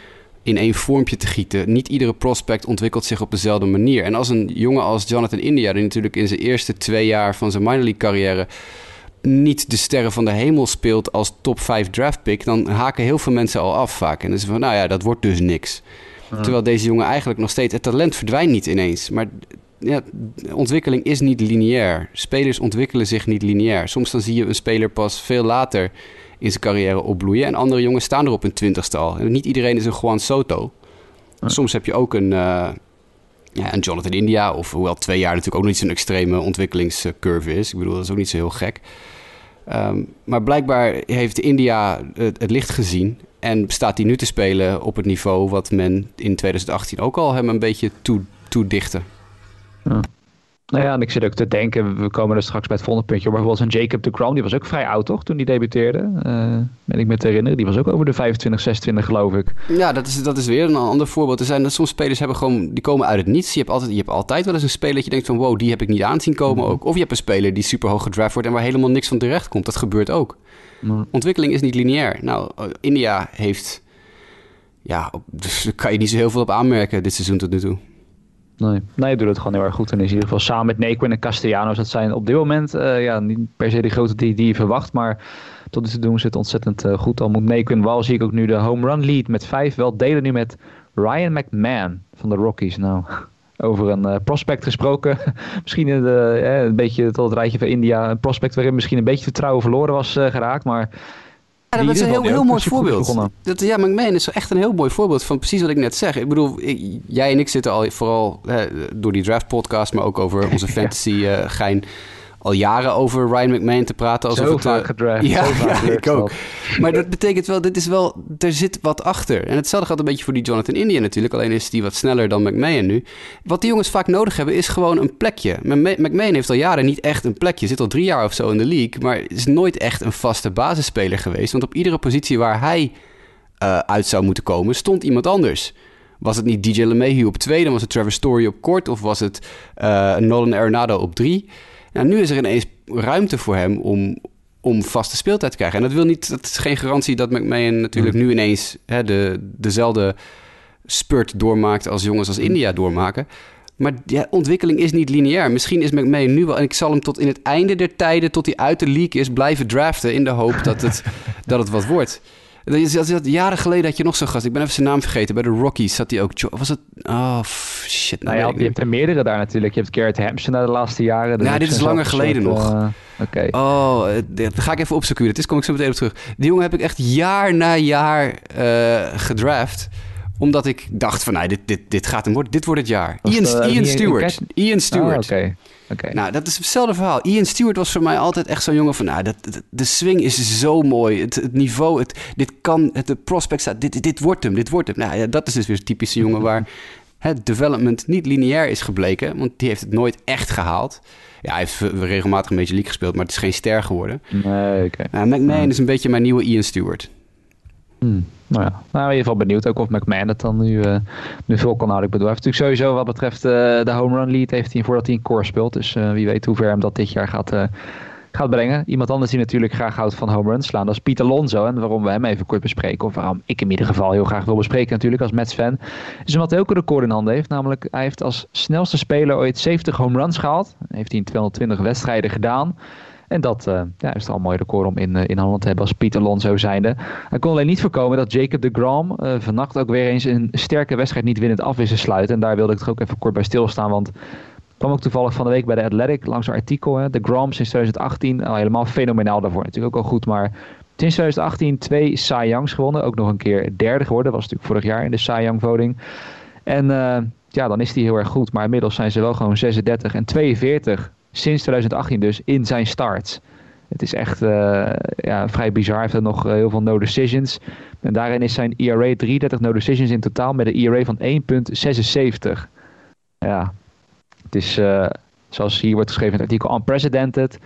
in één vormpje te gieten. Niet iedere prospect ontwikkelt zich op dezelfde manier. En als een jongen als Jonathan India, die natuurlijk in zijn eerste twee jaar van zijn minor league carrière niet de sterren van de hemel speelt als top 5 draft pick, dan haken heel veel mensen al af vaak. En dan is van, nou ja, dat wordt dus niks. Terwijl deze jongen eigenlijk nog steeds, het talent verdwijnt niet ineens. Maar ja, ontwikkeling is niet lineair. Spelers ontwikkelen zich niet lineair. Soms dan zie je een speler pas veel later in zijn carrière opbloeien. En andere jongens staan er op hun twintigste al. En niet iedereen is een Juan Soto. Soms heb je ook een, uh, ja, een Jonathan India. Of hoewel twee jaar natuurlijk ook niet zo'n extreme ontwikkelingscurve is. Ik bedoel, dat is ook niet zo heel gek. Um, maar blijkbaar heeft India het, het, licht gezien en staat hij nu te spelen op het niveau wat men in 2018 ook al hem een beetje toe, toedichtte. Ja. Nou ja, en ik zit ook te denken, we komen er straks bij het volgende puntje. Maar bijvoorbeeld een Jacob de Grom, die was ook vrij oud toch, toen hij debuteerde. Uh, ben ik me te herinneren. Die was ook over de 25, 26 geloof ik. Ja, dat is, dat is weer een ander voorbeeld. Er zijn soms spelers hebben gewoon, die komen uit het niets. Je hebt altijd, je hebt altijd wel eens een speler dat je denkt van wow, die heb ik niet aanzien komen ook. Of je hebt een speler die super hoog gedraft wordt en waar helemaal niks van terecht komt. Dat gebeurt ook. Ontwikkeling is niet lineair. Nou, eh, India heeft, ja, dus daar kan je niet zo heel veel op aanmerken dit seizoen tot nu toe. Nee. nee, doet het gewoon heel erg goed. En is in ieder geval samen met Nequin en Castellanos. Dat zijn op dit moment uh, ja, niet per se de grote die, die je verwacht. Maar tot nu toe doen ze het ontzettend uh, goed. Al moet Nequin wel zie ik ook nu de home run lead met vijf. Wel delen nu met Ryan McMahon van de Rockies. Nou, over een uh, prospect gesproken. misschien een, een beetje tot het rijtje van India. Een prospect waarin misschien een beetje vertrouwen verloren was geraakt. Maar ja, dat is een heel, heel mooi voorbeeld. Dat, ja, McMahon is echt een heel mooi voorbeeld van precies wat ik net zeg. Ik bedoel, jij en ik zitten al vooral door die draft podcast, maar ook over onze fantasy uh, gein al jaren over Ryan McMahon te praten. Alsof zo het, vaak gedraft. Ja, ja ik ook. Maar dat betekent wel, dit is wel, er zit wat achter. En hetzelfde gaat een beetje voor die Jonathan India natuurlijk. Alleen is die wat sneller dan McMahon nu. Wat die jongens vaak nodig hebben is gewoon een plekje. McMahon heeft al jaren niet echt een plekje. Zit al drie jaar of zo in de league. Maar is nooit echt een vaste basisspeler geweest. Want op iedere positie waar hij uh, uit zou moeten komen, stond iemand anders. Was het niet DJ LeMahieu op twee, dan was het Trevor Story op kort... of was het uh, Nolan Arenado op drie... Nou, nu is er ineens ruimte voor hem om, om vaste speeltijd te krijgen. En dat, wil niet, dat is geen garantie dat McMahon natuurlijk mm. nu ineens hè, de, dezelfde spurt doormaakt als jongens als India doormaken. Maar ja, ontwikkeling is niet lineair. Misschien is McMahon nu wel... en ik zal hem tot in het einde der tijden... tot hij uit de league is blijven draften... in de hoop dat het, dat het wat wordt. Jaren geleden had je nog zo'n gast. Ik ben even zijn naam vergeten. Bij de Rockies zat hij ook. Was het... Oh, shit. Nou, nou ja, je hebt er meerdere daar natuurlijk. Je hebt Garrett Hampson de laatste jaren. Ja, dit is langer geleden nog. Uh, Oké. Oh, dat ga ik even opzoeken. Het is, kom ik zo meteen op terug. Die jongen heb ik echt jaar na jaar uh, gedraft omdat ik dacht van, nou, dit, dit, dit gaat hem worden. Dit wordt het jaar. Ian, uh, Ian Stewart. Ian Stewart. Oh, oké. Okay. Nou, dat is hetzelfde verhaal. Ian Stewart was voor mij altijd echt zo'n jongen van... Nou, dat, de swing is zo mooi. Het, het niveau, het, dit kan... Het, de prospect staat... Dit, dit wordt hem, dit wordt hem. Nou ja, dat is dus weer een typische jongen waar... Het development niet lineair is gebleken. Want die heeft het nooit echt gehaald. Ja, hij heeft regelmatig een beetje league gespeeld, maar het is geen ster geworden. Nee, oké. Okay. Nou, McMahon is een beetje mijn nieuwe Ian Stewart. Hmm. Nou ja, nou, in ieder geval benieuwd ook of McMahon het dan nu, uh, nu veel kan houden. Ik bedoel, hij heeft natuurlijk sowieso wat betreft uh, de home run lead heeft hij voordat hij een core speelt. Dus uh, wie weet hoe ver hem dat dit jaar gaat, gaat brengen. Iemand anders die natuurlijk graag houdt van home runs slaan, dat is Pieter Alonso. En waarom we hem even kort bespreken, of waarom ik hem in ieder geval heel graag wil bespreken natuurlijk als Mets-fan, is omdat hij ook een record in handen heeft. Namelijk, hij heeft als snelste speler ooit 70 home runs gehaald. Heeft hij in 220 wedstrijden gedaan. En dat uh, ja, is al een mooi record om in, uh, in handen te hebben als Pieter Alonso zijnde. Hij kon alleen niet voorkomen dat Jacob de Grom uh, vannacht ook weer eens een sterke wedstrijd niet winnend af wist te sluiten. En daar wilde ik toch ook even kort bij stilstaan, want kwam ook toevallig van de week bij de Athletic langs een artikel. Hè. De Grom sinds 2018 al helemaal fenomenaal daarvoor. Natuurlijk ook al goed, maar sinds 2018 twee Cy gewonnen. Ook nog een keer derde geworden. Was natuurlijk vorig jaar in de Cy voting. En ja, dan is hij heel erg goed. Maar inmiddels zijn ze wel gewoon 36 en 42 sinds 2018 dus in zijn starts. Het is echt uh, ja, vrij bizar. Hij heeft nog uh, heel veel no decisions. En daarin is zijn ERA 33 no decisions in totaal met een ERA van 1,76. Ja, het is uh, zoals hier wordt geschreven in het artikel unprecedented.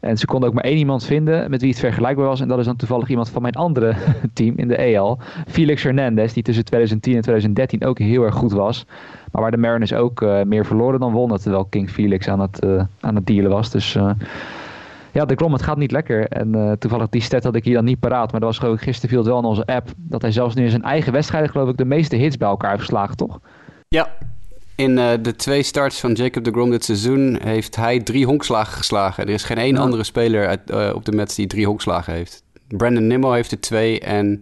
En ze konden ook maar één iemand vinden met wie het vergelijkbaar was. En dat is dan toevallig iemand van mijn andere team in de EL. Felix Hernandez, die tussen 2010 en 2013 ook heel erg goed was. Maar waar de Mariners ook uh, meer verloren dan wonnen. Terwijl King Felix aan het, uh, aan het dealen was. Dus uh, ja, de Grom, het gaat niet lekker. En toevallig die stat had ik hier dan niet paraat. Maar dat was gewoon gisteren viel het wel in onze app. Dat hij zelfs nu in zijn eigen wedstrijden geloof ik de meeste hits bij elkaar heeft geslagen, toch? Ja, in uh, de twee starts van Jacob de Grom dit seizoen heeft hij drie honkslagen geslagen. Er is geen één andere speler uit, uh, op de Mets die drie honkslagen heeft. Brandon Nimmo heeft er twee en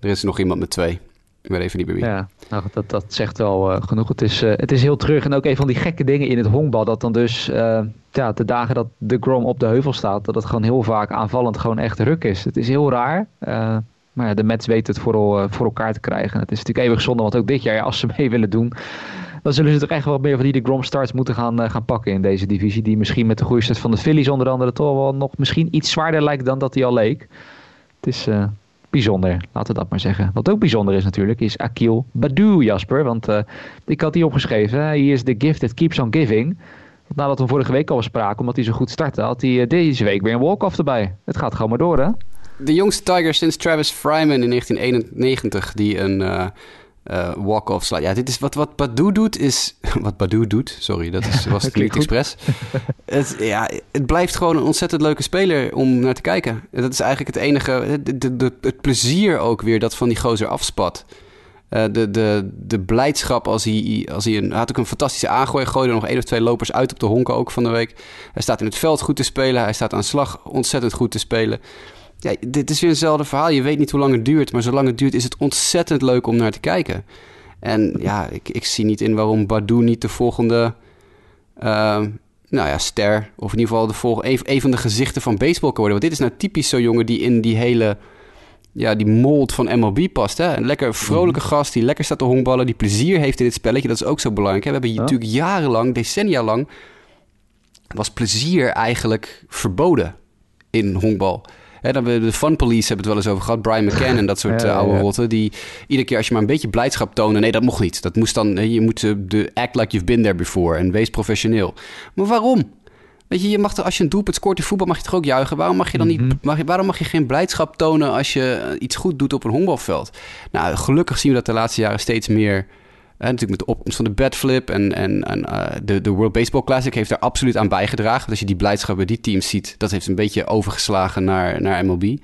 er is nog iemand met twee. Ik weet even niet meer wie. Ja, nou, dat, dat zegt wel uh, genoeg. Het is, het is heel terug. En ook een van die gekke dingen in het honkbal. Dat dan dus ja, de dagen dat de Grom op de heuvel staat. Dat het gewoon heel vaak aanvallend gewoon echt ruk is. Het is heel raar. maar ja, de Mets weten het voor, voor elkaar te krijgen. Het is natuurlijk eeuwig zonde. Want ook dit jaar, als ze mee willen doen dan zullen ze toch echt wel meer van die de Grom starts moeten gaan, uh, gaan pakken in deze divisie. Die misschien met de goede start van de Phillies onder andere toch wel nog misschien iets zwaarder lijkt dan dat hij al leek. Het is uh, bijzonder, laten we dat maar zeggen. Wat ook bijzonder is natuurlijk, is Akil Badu, Jasper. Want uh, ik had die opgeschreven, he is the gift that keeps on giving. nadat we vorige week al bespraken, omdat hij zo goed startte, had hij deze week weer een walk-off erbij. Het gaat gewoon maar door, hè? De jongste Tiger sinds Travis Fryman in 1991, die een walk-off slaat. Ja, dit is wat, wat Badu doet, is... Wat Badu doet, sorry, dat is, was het niet expres. Het, ja, het blijft gewoon een ontzettend leuke speler om naar te kijken. Dat is eigenlijk het enige... De, de, het plezier ook weer dat van die gozer afspat. Uh, de, de, de blijdschap als hij, als hij een... had ook een fantastische aangooi. Gooide nog één of twee lopers uit op de honken ook van de week. Hij staat in het veld goed te spelen. Hij staat aan slag ontzettend goed te spelen ja, dit is weer eenzelfde verhaal. Je weet niet hoe lang het duurt, maar zolang het duurt is het ontzettend leuk om naar te kijken. En ja, ik, ik zie niet in waarom Badu niet de volgende uh, nou ja, ster, of in ieder geval de volgende, een, van de gezichten van baseball kan worden. Want dit is nou typisch zo'n jongen die in die hele ja, die mold van MLB past. Hè? Een lekker vrolijke mhm. gast die lekker staat te honkballen, die plezier heeft in dit spelletje. Dat is ook zo belangrijk. Hè? We hebben natuurlijk jarenlang, decennia lang, was plezier eigenlijk verboden in honkbal. Hè, dan de Fun Police hebben het wel eens over gehad. Brian McCann en dat soort uh, oude rotten. Die iedere keer als je maar een beetje blijdschap tonen. Nee, dat mocht niet. Dat moest dan, je moet de act like you've been there before. En wees professioneel. Maar waarom? Weet je, je mag er, als je een doelpunt scoort in voetbal, mag je toch ook juichen? Waarom mag je dan niet, mhm. mag je, waarom mag je geen blijdschap tonen als je eh, iets goed doet op een honkbalveld? Nou, gelukkig zien we dat de laatste jaren steeds meer natuurlijk met de opkomst van de bedflip en, en, en uh, de, de World Baseball Classic heeft daar absoluut aan bijgedragen. Want als je die blijdschap bij die teams ziet, dat heeft een beetje overgeslagen naar, naar MLB.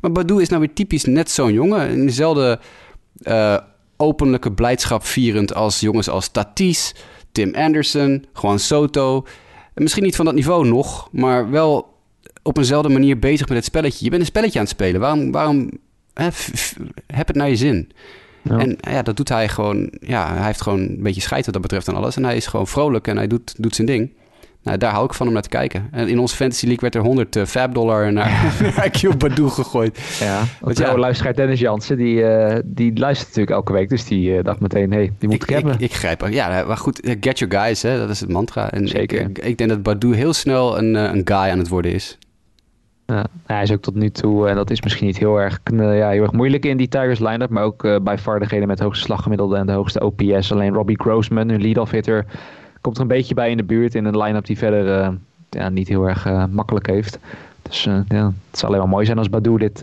Maar Badu is nou weer typisch net zo'n jongen. In dezelfde uh, openlijke blijdschap vierend als jongens als Tatis, Tim Anderson, Juan Soto. misschien niet van dat niveau nog, maar wel op eenzelfde manier bezig met het spelletje. Je bent een spelletje aan het spelen. Waarom, waarom heb het naar je zin? En ja, dat doet hij gewoon. Ja, hij heeft gewoon een beetje scheid wat dat betreft aan alles. En hij is gewoon vrolijk en hij doet, doet zijn ding. Nou, daar hou ik van om naar te kijken. En in onze Fantasy League werd er 100 uh, fab dollar naar, naar Badu gegooid. Ja, want ja. luisteraar Dennis Jansen, die, uh, die luistert natuurlijk elke week. Dus die uh, dacht meteen, hé, hey, die moet ik, ik hebben. Ik, ik, grijp Ja, maar goed, get your guys, hè, dat is het mantra. En Zeker. Ik, ik, denk dat Badu heel snel een, een guy aan het worden is. Ja, hij is ook tot nu toe, en dat is misschien niet heel erg, ja, heel erg moeilijk in die Tigers line-up, maar ook uh, bij far degene met hoogste slaggemiddelde en de hoogste OPS. Alleen Robbie Grossman, hun lead-off hitter, komt er een beetje bij in de buurt in een line-up die verder ja, niet heel erg makkelijk heeft. Dus ja, het zou alleen maar mooi zijn als Badu dit,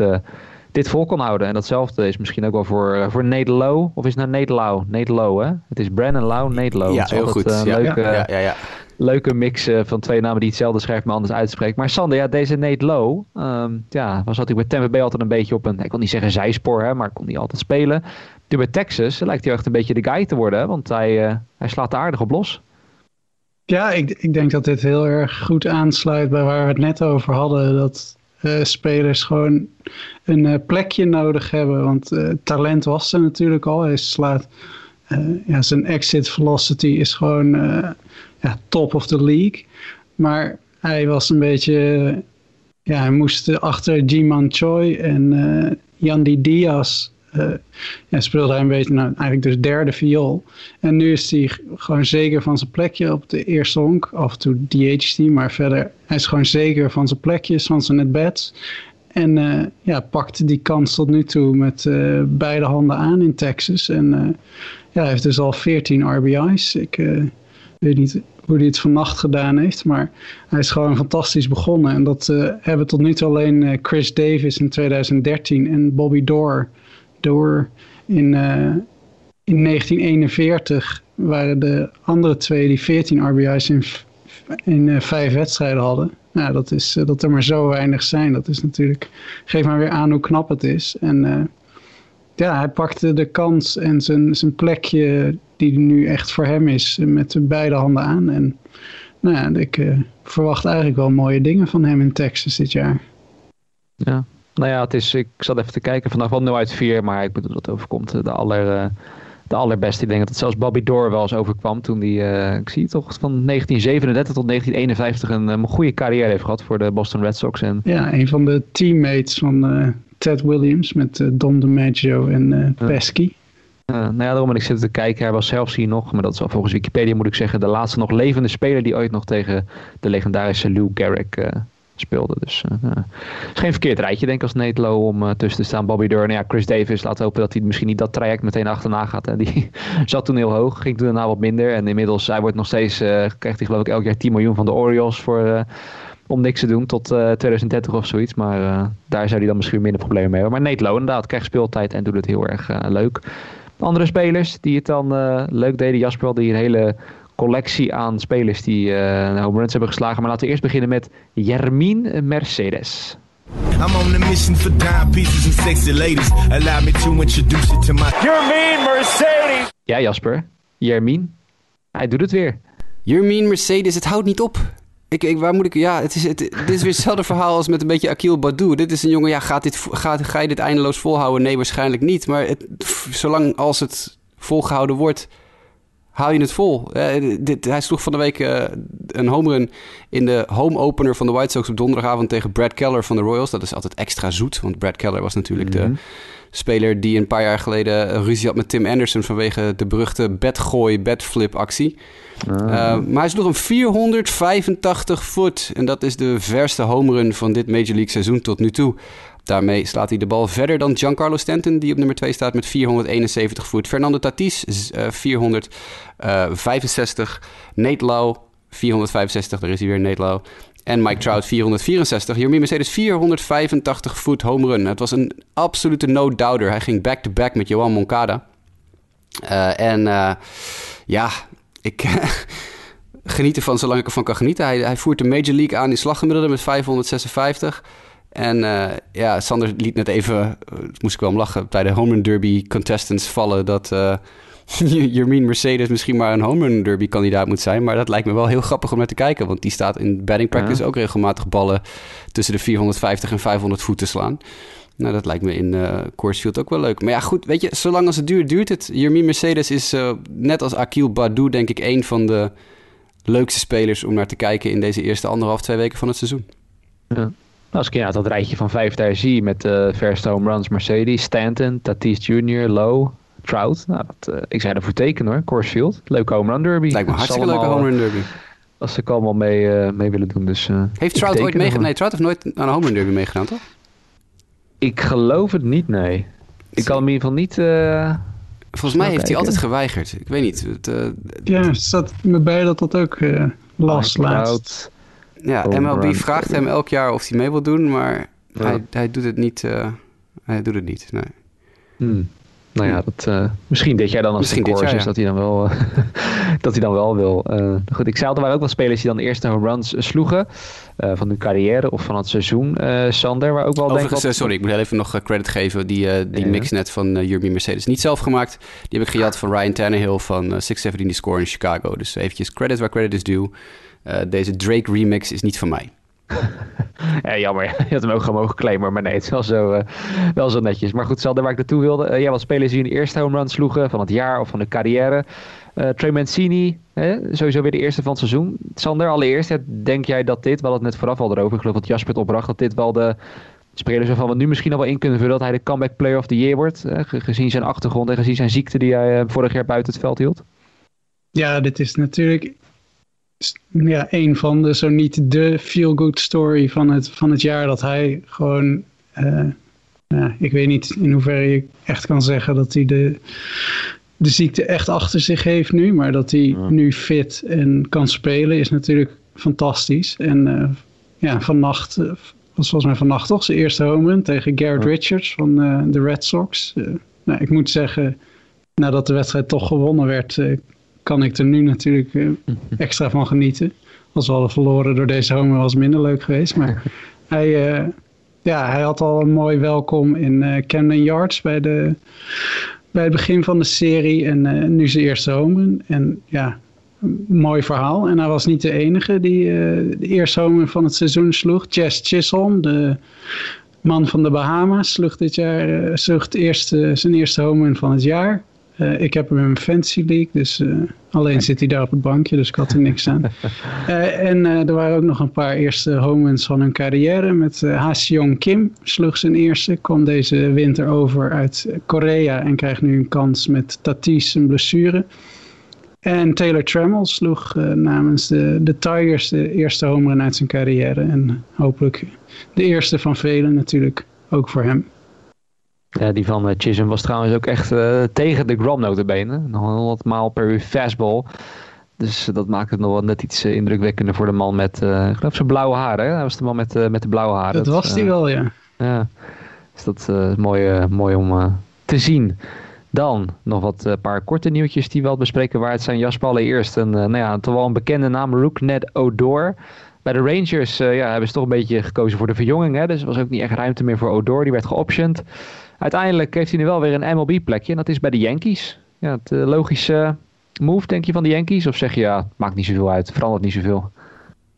dit vol kon houden. En datzelfde is misschien ook wel voor, voor Nate Lowe, of is het nou Nate Lau? Nate Lowe, hè? Het is Brandon Lau, Nate Lowe. Ja, heel goed. Ja. Leuke, ja, ja, ja leuke mix uh, van twee namen die hetzelfde schrijft, maar anders uitspreekt. Maar Sander, ja, deze Nate Low, um, ja, was natuurlijk bij Tampa Bay altijd een beetje op een, ik wil niet zeggen zijspoor, hè, maar kon niet altijd spelen. Nu bij Texas lijkt hij echt een beetje de guy te worden, want hij, uh, hij slaat er aardig op los. Ja, ik, ik denk dat dit heel erg goed aansluit bij waar we het net over hadden. Dat spelers gewoon een uh, plekje nodig hebben. Want uh, talent was er natuurlijk al. Hij slaat, ja, zijn exit velocity is gewoon ja, top of the league. Maar hij was een beetje, ja, hij moest achter Jiman Choi en Yandy Diaz ja, speelde hij een beetje, nou, eigenlijk dus derde viool. En nu is hij gewoon zeker van zijn plekje op de eerste honk. Af en toe DHT, maar verder, hij is gewoon zeker van zijn plekjes, van zijn at-bats. En uh, ja, pakte die kans tot nu toe met uh, beide handen aan in Texas. En ja, hij heeft dus al 14 RBI's. Ik weet niet hoe hij het vannacht gedaan heeft. Maar hij is gewoon fantastisch begonnen. En dat hebben tot nu toe alleen Chris Davis in 2013 en Bobby Door. Door in, uh, in 1941 waren de andere twee die 14 RBI's in, in vijf wedstrijden hadden. Nou, dat, is, dat er maar zo weinig zijn. Dat is natuurlijk, geef maar weer aan hoe knap het is. En ja, hij pakte de kans en zijn, zijn plekje die nu echt voor hem is met beide handen aan. En nou ja, ik verwacht eigenlijk wel mooie dingen van hem in Texas dit jaar. Ja, nou ja, het is, ik zat even te kijken, vanaf wel 0 uit 4, maar ik bedoel dat overkomt de, aller, uh, de allerbeste. Ik denk dat het zelfs Bobby Door wel eens overkwam toen die, uh, ik zie het toch, van 1937 tot 1951 een, een goede carrière heeft gehad voor de Boston Red Sox. En... Ja, een van de teammates van Ted Williams met Don DiMaggio en Pesky. Uh, nou ja, daarom ben ik zitten te kijken. Hij was zelfs hier nog, maar dat is al volgens Wikipedia moet ik zeggen, de laatste nog levende speler die ooit nog tegen de legendarische Lou Gehrig speelde. Dus uh, geen verkeerd rijtje denk ik als Netelo om tussen te staan. Bobby Durn, ja, Chris Davis, laten hopen dat hij misschien niet dat traject meteen achterna gaat. Hè. Die zat toen heel hoog, ging toen daarna wat minder. En inmiddels, hij wordt nog steeds, krijgt hij geloof ik elk jaar 10 miljoen van de Orioles voor om niks te doen tot 2030 of zoiets. Maar daar zou hij dan misschien minder problemen mee hebben. Maar Nate Lowe inderdaad krijgt speeltijd en doet het heel erg leuk. Andere spelers die het dan leuk deden. Jasper die een hele collectie aan spelers die uh, home runs hebben geslagen. Maar laten we eerst beginnen met Jermin Mercedes. I'm on a mission for dime pieces and sexy ladies. Allow me to introduce you to my... Jermin Mercedes! Ja, Jasper. Jermin. Hij doet het weer. Jermin Mercedes, het houdt niet op. Ik, ik, waar moet ik... Ja, het is, het, dit is weer hetzelfde verhaal als met een beetje Akil Badou. Dit is een jongen, ja, gaat dit, gaat, ga je dit eindeloos volhouden? Nee, waarschijnlijk niet. Maar het, zolang als het volgehouden wordt hou je het vol. Uh, dit, hij sloeg van de week uh, een home run in de home opener van de White Sox op donderdagavond tegen Brad Keller van de Royals. Dat is altijd extra zoet, want Brad Keller was natuurlijk de mhm. speler die een paar jaar geleden ruzie had met Tim Anderson vanwege de beruchte bedgooi, bedflip actie. Uh, maar hij sloeg een 485 foot en dat is de verste home run van dit Major League seizoen tot nu toe. Daarmee slaat hij de bal verder dan Giancarlo Stanton, die op nummer 2 staat met 471 voet. Fernando Tatis, uh, 465. Nate Lowe, 465. Daar is hij weer, Nate Lowe. En Mike Trout 464. Jeremy Mercedes 485 voet home run. Het was een absolute no-doubter. Hij ging back-to-back met Johan Moncada. Uh, en ja, ik geniet ervan zolang ik ervan kan genieten. Hij, hij voert de Major League aan in slaggemiddelde met 556. En uh, ja, Sander liet net even, uh, moest ik wel om lachen, bij de home run derby contestants vallen dat uh, Jermien Mercedes misschien maar een home run derby kandidaat moet zijn. Maar dat lijkt me wel heel grappig om naar te kijken, want die staat in batting practice ook regelmatig ballen tussen de 450 en 500 voet te slaan. Nou, dat lijkt me in uh, Coors Field ook wel leuk. Maar ja, goed, weet je, zolang als het duurt, duurt het. Jermien Mercedes is net als Akil Badou, denk ik, een van de leukste spelers om naar te kijken in deze eerste anderhalf, twee weken van het seizoen. Ja. Als ik ja, dat rijtje van vijf daar zie met uh, verste home runs Mercedes, Stanton, Tatis Jr., Lowe, Trout. Nou, dat, uh, ik zou ervoor tekenen hoor. Coors Field. Leuke home run derby. Lijkt me hartstikke leuke home run derby. Als ze allemaal mee, uh, mee willen doen. Dus, heeft Trout ooit meegedaan? Nee, Trout heeft nooit aan een home run derby meegedaan, toch? Ik geloof het niet, nee. Ik kan hem in ieder geval niet... Volgens mij heeft hij altijd geweigerd. Ik weet niet. Het, ja, het staat me bij dat dat ook last laat. Ja, MLB vraagt hem elk jaar of hij mee wil doen, maar hij, hij doet het niet. Uh, hij doet het niet, nee. Hmm. Nou ja, dat, uh, misschien dit jaar dan als misschien het is dat hij dan wel, uh, dat hij dan wel wil. Uh, goed, ik zei er waren ook wel spelers die dan de eerste runs sloegen van hun carrière of van het seizoen. Sander, waar ook wel denk sorry, ik moet heel even nog credit geven. Die, die mix net van uh, Mercedes niet zelf gemaakt. Die heb ik gejat van Ryan Tannehill van 617 Score in Chicago. Dus eventjes credit waar credit is due. Uh, deze Drake remix is niet van mij. ja, jammer, je had hem ook gewoon mogen claimen, maar nee, het is wel zo, uh, wel zo netjes. Maar goed, Sander, waar ik naartoe wilde. Uh, ja, wat spelers die hun eerste home run sloegen van het jaar of van de carrière. Uh, Trey Mancini, hè, sowieso weer de eerste van het seizoen. Sander, allereerst, denk jij dat dit, wel het net vooraf al erover, ik geloof dat Jasper het opbracht, dat dit wel de spelers waarvan we nu misschien al wel in kunnen vullen dat hij de comeback player of the year wordt, gezien zijn achtergrond en gezien zijn ziekte die hij vorig jaar buiten het veld hield? Ja, dit is natuurlijk ja, een van de, zo niet de feel-good story van het, van het jaar. Dat hij gewoon, uh, ja, ik weet niet in hoeverre je echt kan zeggen dat hij de, de ziekte echt achter zich heeft nu. Maar dat hij nu fit en kan spelen is natuurlijk fantastisch. En uh, ja, vannacht, uh, was volgens mij vannacht toch zijn eerste home run tegen Garrett Richards van de Red Sox. nou, ik moet zeggen, nadat de wedstrijd toch gewonnen werd kan ik er nu natuurlijk eh, extra van genieten. Als we hadden verloren door deze homer was minder leuk geweest. Maar hij, uh, ja, hij had al een mooi welkom in uh, Camden Yards bij, de, bij het begin van de serie. En nu zijn eerste homer. En ja, mooi verhaal. En hij was niet de enige die de eerste homer van het seizoen sloeg. Jess Chisholm, de man van de Bahama's, sloeg dit jaar sloeg eerste, zijn eerste homer van het jaar. Uh, ik heb hem in mijn fantasy league, dus uh, alleen zit hij daar op het bankje, dus ik had er niks aan. Uh, en er waren ook nog een paar eerste home runs van hun carrière. Met uh, Seong Kim sloeg zijn eerste, kwam deze winter over uit Korea en krijgt nu een kans met Tatis een blessure. En Taylor Trammell sloeg namens de, de Tigers de eerste home run uit zijn carrière. En hopelijk de eerste van velen natuurlijk, ook voor hem. Ja, die van Chisholm was trouwens ook echt uh, tegen de Grom notabene. 100 maal per uur fastball. Dus dat maakt het nog wel net iets indrukwekkender voor de man met, uh, ik geloof zijn blauwe haren. Dat was de man met, met de blauwe haren. Dat, was die wel, ja. Ja, dus dat is mooi, mooi om te zien. Dan nog wat paar korte nieuwtjes die wel bespreken waar het zijn. Jasper allereerst een, nou ja, toch wel een bekende naam, Rooknet Odor. Bij de Rangers ja, hebben ze toch een beetje gekozen voor de verjonging. Hè? Dus er was ook niet echt ruimte meer voor Odor. Die werd geoptioned. Uiteindelijk heeft hij nu wel weer een MLB-plekje. En dat is bij de Yankees. Ja, het logische move, denk je, van de Yankees? Of zeg je, ja, maakt niet zoveel uit. Verandert niet zoveel.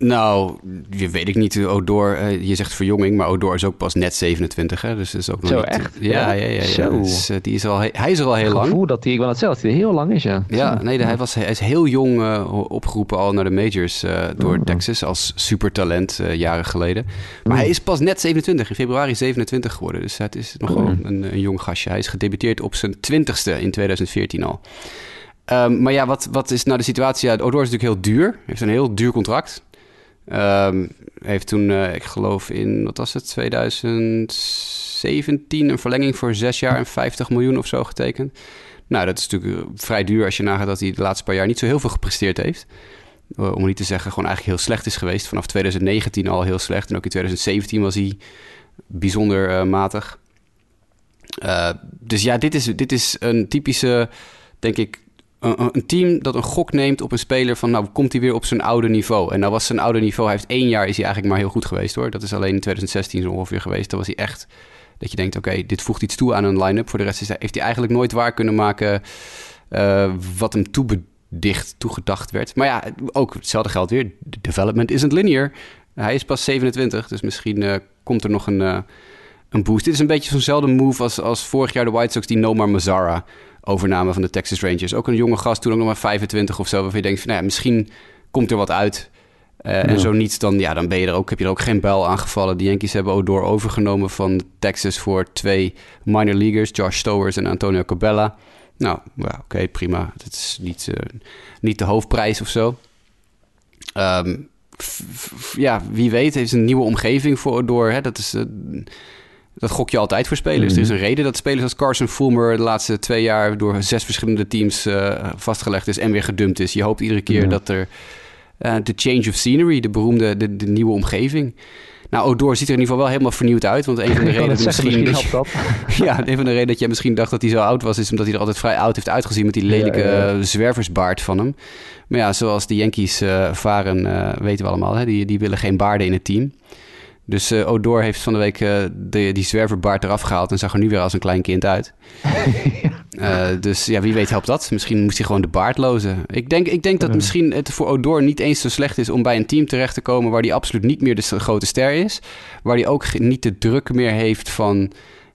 Nou, je weet ik niet. Odor, uh, je zegt verjonging, maar Odor is ook pas net 27, hè? Dus dat is ook nog Zo niet... echt? Ja, ja, ja. ja, Zo. Dus, uh, die is al, hij is er al heel lang. gevoel dat hij, ik wil het zelf, dat hij heel lang is, ja. Ja, nee, hij, was, hij is heel jong uh, opgeroepen al naar de majors door oh. Texas als supertalent jaren geleden. Maar Mm. hij is pas net 27, in februari 27 geworden. Dus het is nog Oh. gewoon een, een jong gastje. Hij is gedebuteerd op zijn 20ste in 2014 al. Um, maar ja, wat, wat is nou de situatie? Ja, Odor is natuurlijk heel duur. Hij heeft een heel duur contract. Um, heeft toen, uh, ik geloof in, wat was het, 2017 een verlenging voor zes jaar en 50 miljoen of zo getekend. Nou, dat is natuurlijk vrij duur als je nagaat dat hij de laatste paar jaar niet zo heel veel gepresteerd heeft. Uh, om niet te zeggen, gewoon eigenlijk heel slecht is geweest. Vanaf 2019 al heel slecht. En ook in 2017 was hij bijzonder matig. Dus ja, dit is, dit is een typische, denk ik, een, team dat een gok neemt op een speler van... nou, komt hij weer op zijn oude niveau? En nou was zijn oude niveau... hij heeft één jaar is hij eigenlijk maar heel goed geweest, hoor. Dat is alleen in 2016 zo ongeveer geweest. Dan was hij echt... dat je denkt, oké, dit voegt iets toe aan een line-up. Voor de rest is hij, heeft hij eigenlijk nooit waar kunnen maken... Uh, wat hem toebedicht, toegedacht werd. Maar ja, ook hetzelfde geldt weer. De development isn't linear. Hij is pas 27, dus misschien uh, komt er nog een, uh, een boost. Dit is een beetje zo'nzelfde move als, als vorig jaar de White Sox... die Nomar Mazzara overname van de Texas Rangers. Ook een jonge gast, toen ook nog maar 25 of zo. Waarvan je denkt, van, nou ja, misschien komt er wat uit. Uh, ja. En zo niet, dan, ja, dan ben je er ook, heb je er ook geen bel aangevallen. De Yankees hebben Odor overgenomen van Texas voor twee minor leaguers. Josh Stowers en Antonio Cabella. Nou, oké, okay, prima. Dat is niet, uh, niet de hoofdprijs of zo. Um, ja, wie weet heeft een nieuwe omgeving voor Odor. Hè? Dat is... Uh, dat gok je altijd voor spelers. Er is een reden dat spelers als Carson Fulmer de laatste twee jaar door zes verschillende teams uh, vastgelegd is en weer gedumpt is. Je hoopt iedere keer dat er uh, de change of scenery, de beroemde, de, de, nieuwe omgeving. Nou, Odor ziet er in ieder geval wel helemaal vernieuwd uit. Want een van de redenen misschien. misschien dat je, ja, een van de redenen dat jij misschien dacht dat hij zo oud was, is omdat hij er altijd vrij oud heeft uitgezien met die lelijke ja, ja, ja. zwerversbaard van hem. Maar ja, zoals de Yankees uh, varen, weten we allemaal, hè? Die, die willen geen baarden in het team. Dus uh, Odor heeft van de week uh, de, die zwerverbaard eraf gehaald en zag er nu weer als een klein kind uit. uh, dus ja, wie weet helpt dat. Misschien moest hij gewoon de baard lozen. Ik denk, ik denk dat misschien het voor Odor niet eens zo slecht is om bij een team terecht te komen waar hij absoluut niet meer de grote ster is. Waar hij ook niet de druk meer heeft van...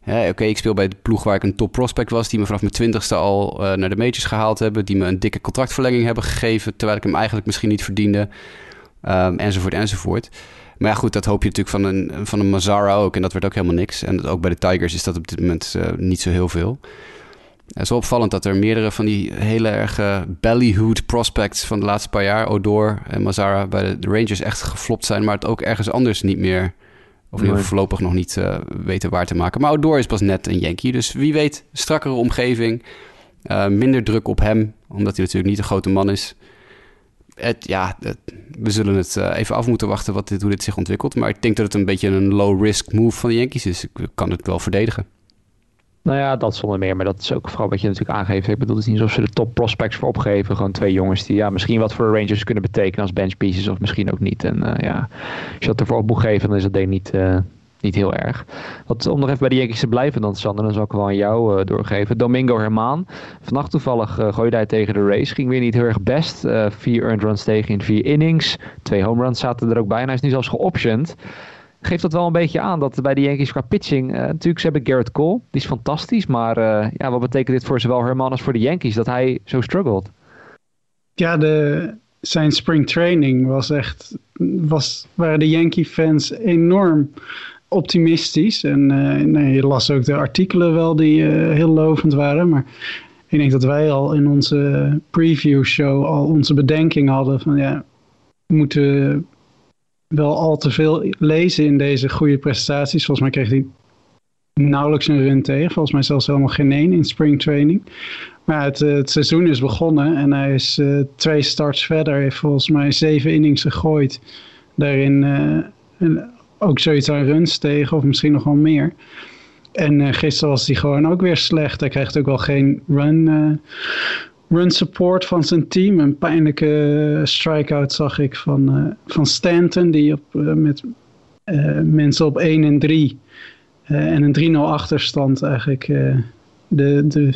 Oké, okay, ik speel bij de ploeg waar ik een top prospect was... die me vanaf mijn twintigste al naar de majors gehaald hebben... die me een dikke contractverlenging hebben gegeven... terwijl ik hem eigenlijk misschien niet verdiende... Um, enzovoort, enzovoort. Maar ja, goed, dat hoop je natuurlijk van een, van een Mazzara ook. En dat werd ook helemaal niks. En ook bij de Tigers is dat op dit moment uh, niet zo heel veel. Het is wel opvallend dat er meerdere van die hele erg uh, ballyhood prospects van de laatste paar jaar... Odor en Mazzara bij de, Rangers echt geflopt zijn... maar het ook ergens anders niet meer... of geval voorlopig nog niet uh, weten waar te maken. Maar Odor is pas net een Yankee. Dus wie weet, strakkere omgeving... minder druk op hem, omdat hij natuurlijk niet een grote man is ja, we zullen het uh, even af moeten wachten wat dit, hoe dit zich ontwikkelt. Maar ik denk dat het een beetje een low-risk move van de Yankees is. Ik kan het wel verdedigen. Nou ja, dat zonder meer. Maar dat is ook vooral wat je natuurlijk aangeeft. Ik bedoel, het is niet alsof ze de top prospects voor opgeven. Gewoon twee jongens die ja, misschien wat voor de Rangers kunnen betekenen als bench pieces. Of misschien ook niet. En uh, ja, als je dat ervoor op moet geven, dan is dat denk ik niet, uh, niet heel erg. Wat, om nog even bij de Yankees te blijven dan, Sander. Dan zal ik wel aan jou uh, doorgeven. Domingo Hermaan. Vannacht toevallig uh, gooide hij tegen de race. Ging weer niet heel erg best. Uh, vier earned runs tegen in vier innings. Twee home runs zaten er ook bij. En hij is nu zelfs geoptioned. Geeft dat wel een beetje aan dat bij de Yankees qua pitching... natuurlijk, ze hebben Garrett Cole. Die is fantastisch. Maar ja, wat betekent dit voor zowel Herman als voor de Yankees? Dat hij zo struggelt. Ja, de, zijn spring training was echt... Was, waren de Yankee fans enorm optimistisch. En uh, nee, je las ook de artikelen wel die uh, heel lovend waren. Maar ik denk dat wij al in onze preview show al onze bedenking hadden van ja, we moeten wel al te veel lezen in deze goede prestaties. Volgens mij kreeg hij nauwelijks een run tegen. Volgens mij zelfs helemaal geen één in springtraining. Maar het, het, seizoen is begonnen en hij is twee starts verder. Heeft volgens mij zeven innings gegooid. Daarin uh, ook zoiets aan runs tegen of misschien nog wel meer. En uh, gisteren was hij gewoon ook weer slecht. Hij krijgt ook wel geen run, run support van zijn team. Een pijnlijke strikeout zag ik van, van Stanton. Die op, met mensen op 1 en 3 en een 3-0 achterstand eigenlijk de... de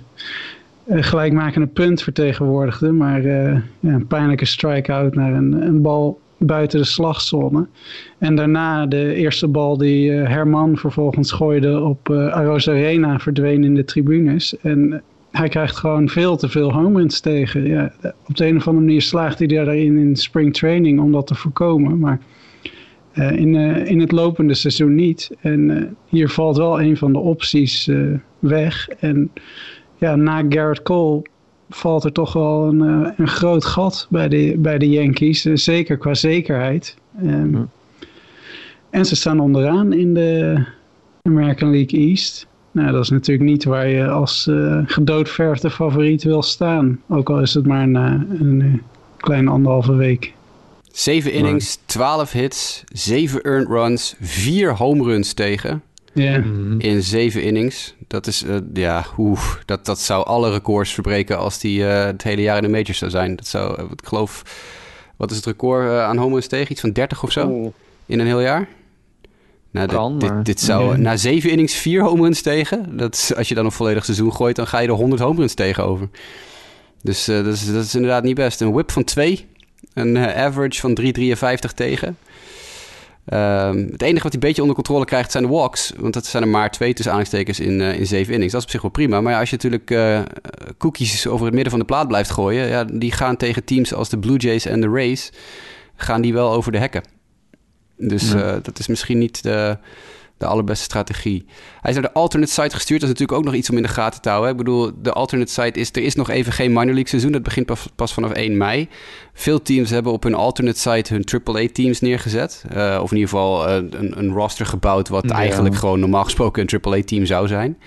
uh, gelijkmakende punt vertegenwoordigde. Maar uh, ja, een pijnlijke strike-out naar een, een, bal buiten de slagzone. En daarna de eerste bal die uh, Herman vervolgens gooide op Aros Arena verdween in de tribunes. En hij krijgt gewoon veel te veel home runs tegen. Ja, op de een of andere manier slaagt hij daarin in spring training om dat te voorkomen. Maar in, in het lopende seizoen niet. En hier valt wel een van de opties weg. En ja, na Garrett Cole valt er toch wel een, uh, een groot gat bij de, bij de Yankees. Uh, zeker qua zekerheid. Um, ja. En ze staan onderaan in de American League East. Nou, dat is natuurlijk niet waar je als uh, gedoodverfde favoriet wil staan. Ook al is het maar na een, een kleine anderhalve week. Zeven innings, 12 hits, 7 earned runs, 4 home runs tegen. Yeah. In zeven innings. Dat is, uh, ja, oef, dat, dat zou alle records verbreken als die uh, het hele jaar in de majors zou zijn. Dat zou, uh, ik geloof, wat is het record aan home runs tegen? Iets van 30 of zo? Oh. In een heel jaar? Nou, kan, dit, dit, dit, zou, na zeven innings vier home runs tegen. Dat is, als je dan een volledig seizoen gooit, dan ga je er 100 home runs tegenover. Dus dat, is, dat is inderdaad niet best. Een whip van 2. Een average van 3,53 tegen. Um, het enige wat hij een beetje onder controle krijgt zijn de walks. Want dat zijn er maar twee tussen aanhalingstekens in, uh, in zeven innings. Dat is op zich wel prima. Maar ja, als je natuurlijk uh, cookies over het midden van de plaat blijft gooien... Ja, die gaan tegen teams als de Blue Jays en de Rays... gaan die wel over de hekken. Dus ja. uh, dat is misschien niet de, de allerbeste strategie. Hij is naar de alternate site gestuurd. Dat is natuurlijk ook nog iets om in de gaten te houden. Ik bedoel, de alternate site is... er is nog even geen minor league seizoen. Dat begint pas, pas vanaf 1 mei. Veel teams hebben op hun alternate site hun AAA-teams neergezet. Uh, of in ieder geval uh, een, een, roster gebouwd... wat ja. eigenlijk gewoon normaal gesproken een AAA-team zou zijn.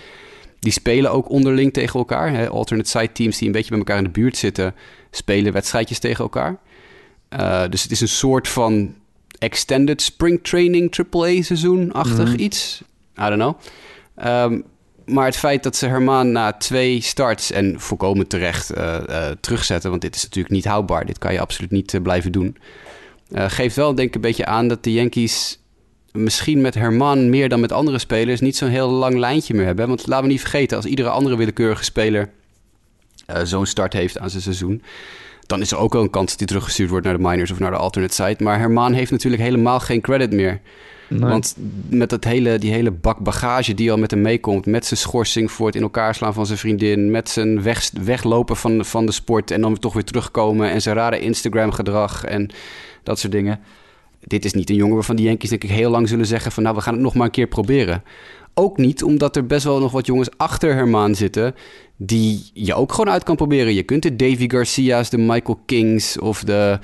Die spelen ook onderling tegen elkaar. Hè? Alternate site teams die een beetje bij elkaar in de buurt zitten... spelen wedstrijdjes tegen elkaar. Uh, dus het is een soort van extended spring training AAA seizoen-achtig mm. iets. I don't know. Um, maar het feit dat ze Herman na twee starts en volkomen terecht uh, uh, terugzetten, want dit is natuurlijk niet houdbaar. Dit kan je absoluut niet uh, blijven doen. geeft wel denk ik een beetje aan dat de Yankees misschien met Herman meer dan met andere spelers niet zo'n heel lang lijntje meer hebben. Want laten we niet vergeten, als iedere andere willekeurige speler zo'n start heeft aan zijn seizoen, dan is er ook wel een kans dat hij teruggestuurd wordt naar de minors of naar de alternate site. Maar Herman heeft natuurlijk helemaal geen credit meer. Nee. Want met dat hele, die hele bak bagage die al met hem meekomt, met zijn schorsing voor het in elkaar slaan van zijn vriendin, met zijn weg, weglopen van, van de sport en dan toch weer terugkomen en zijn rare Instagram-gedrag en dat soort dingen. Dit is niet een jongen waarvan die Yankees denk ik heel lang zullen zeggen van nou, we gaan het nog maar een keer proberen. Ook niet omdat er best wel nog wat jongens achter Herman zitten die je ook gewoon uit kan proberen. Je kunt de Davy Garcia's, de Michael Kings of de,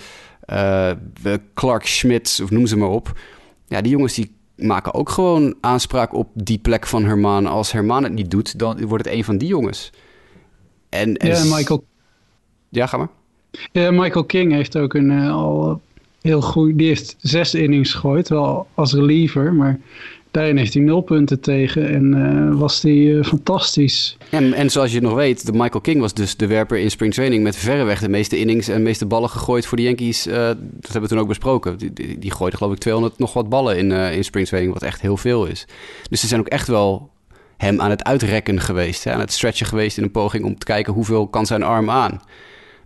uh, de Clark Schmidts of noem ze maar op. Ja, die jongens die maken ook gewoon aanspraak op die plek van Herman. Als Herman het niet doet, dan wordt het een van die jongens. En, en ja, Michael... Ja, ga maar. Ja, Michael King heeft ook een uh, al heel goed... Die heeft zes innings gegooid, wel als reliever, maar... Daarin heeft hij nul punten tegen en uh, was hij uh, fantastisch. En, en zoals je nog weet, de Michael King was dus de werper in spring training met verreweg de meeste innings en de meeste ballen gegooid voor de Yankees. Uh, dat hebben we toen ook besproken. Die, die, gooide geloof ik 200 nog wat ballen in, in spring training, wat echt heel veel is. Dus ze zijn ook echt wel hem aan het uitrekken geweest, hè, aan het stretchen geweest in een poging om te kijken hoeveel kan zijn arm aan.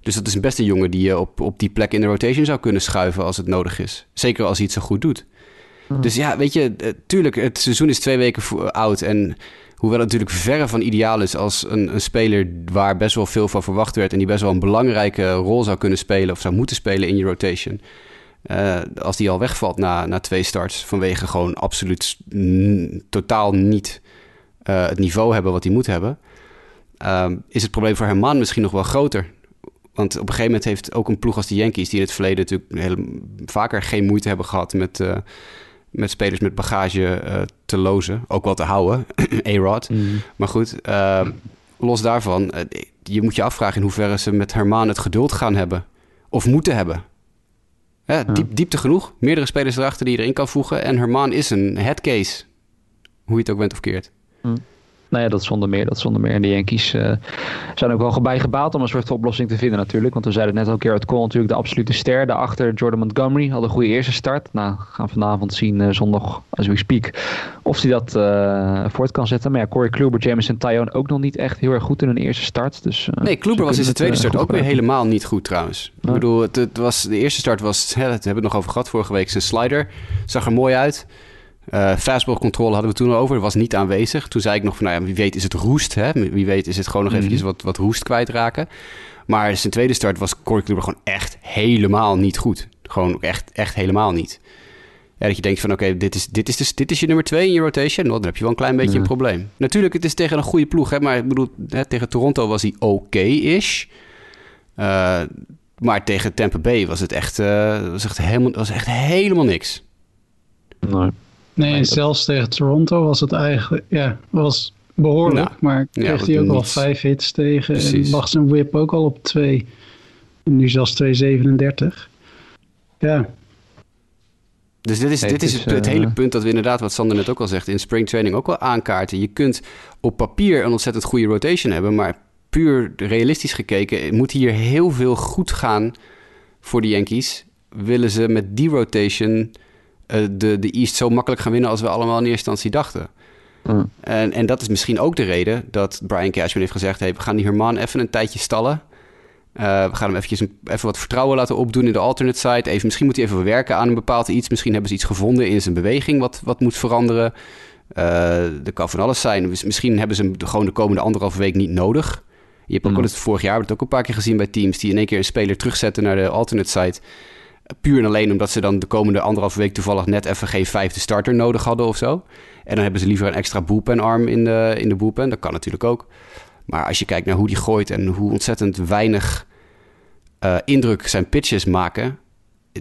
Dus dat is een beste jongen die je op, op die plek in de rotation zou kunnen schuiven als het nodig is. Zeker als hij het zo goed doet. Dus ja, weet je, tuurlijk, het seizoen is twee weken oud. En hoewel het natuurlijk verre van ideaal is als een, een, speler waar best wel veel van verwacht werd. en die best wel een belangrijke rol zou kunnen spelen of zou moeten spelen in je rotation. Uh, als die al wegvalt na, na twee starts vanwege gewoon absoluut totaal niet uh, het niveau hebben wat hij moet hebben. ehm, is het probleem voor Herman misschien nog wel groter. Want op een gegeven moment heeft ook een ploeg als de Yankees... die in het verleden natuurlijk heel, vaker geen moeite hebben gehad... met, met spelers met bagage uh, te lozen. Ook wel te houden, A-Rod. Mm. Maar goed, uh, los daarvan... je moet je afvragen in hoeverre ze met Herman het geduld gaan hebben. Of moeten hebben. Ja, diep, diepte genoeg. Meerdere spelers erachter die je erin kan voegen. En Herman is een headcase. Hoe je het ook bent of keert. Mm. Nou ja, dat zonder meer. Dat zonder meer. En de Yankees uh, zijn ook wel bij gebaat om een soort oplossing te vinden natuurlijk. Want we zeiden net ook, Garrett Cole natuurlijk de absolute ster. Daarachter Jordan Montgomery had een goede eerste start. Nou, gaan vanavond zien uh, zondag, als we speak, of hij dat uh, voort kan zetten. Maar ja, Corey Kluber, Jameson Tyone ook nog niet echt heel erg goed in hun eerste start. Dus, nee, Kluber was in zijn tweede start ook weer helemaal niet goed trouwens. Ik bedoel, het, het, was, de eerste start was, hè, dat hebben we het nog over gehad vorige week, zijn slider. Zag er mooi uit. Uh, fastball controle hadden we toen al over. Dat was niet aanwezig. Toen zei ik nog van, nou ja, wie weet is het roest. Hè? Wie weet is het gewoon nog mm -hmm. eventjes wat, wat roest kwijtraken. Maar zijn tweede start was Corey Kluber gewoon echt helemaal niet goed. Gewoon echt, echt helemaal niet. Ja, dat je denkt van, oké, okay, dit, is, dit, is dus, dit is je nummer twee in je rotation. Nou, dan heb je wel een klein beetje een probleem. Natuurlijk, het is tegen een goede ploeg. Hè? Maar ik bedoel, hè, tegen Toronto was hij oké-ish. Uh, maar tegen Tampa Bay was het echt, uh, was echt, helemaal, was echt helemaal niks. Nee. Nee, en zelfs tegen Toronto was het eigenlijk, ja, was behoorlijk. Nou, maar kreeg ja, hij ook al vijf hits tegen. Precies. En lag zijn whip ook al op twee. En nu zelfs 2,37. Ja. Dus dit is, hey, dit is het, het uh, hele punt dat we inderdaad, wat Sander net ook al zegt, in springtraining ook wel aankaarten. Je kunt op papier een ontzettend goede rotation hebben, maar puur realistisch gekeken moet hier heel veel goed gaan voor de Yankees. Willen ze met die rotation uh, de, de East zo makkelijk gaan winnen als we allemaal in eerste instantie dachten. Mm. En, en dat is misschien ook de reden dat Brian Cashman heeft gezegd... Hey, we gaan die Herman even een tijdje stallen. Uh, we gaan hem eventjes een, even wat vertrouwen laten opdoen in de alternate side. Even, misschien moet hij even werken aan een bepaald iets. Misschien hebben ze iets gevonden in zijn beweging wat, wat moet veranderen. Uh, er kan van alles zijn. Misschien hebben ze hem gewoon de komende anderhalve week niet nodig. Je hebt ook mm. al het vorig jaar het ook een paar keer gezien bij teams... die in één keer een speler terugzetten naar de alternate side... Puur en alleen omdat ze dan de komende anderhalve week toevallig net even geen vijfde starter nodig hadden of zo. En dan hebben ze liever een extra bullpen-arm in de, in de bullpen. Dat kan natuurlijk ook. Maar als je kijkt naar hoe die gooit en hoe ontzettend weinig uh, indruk zijn pitches maken,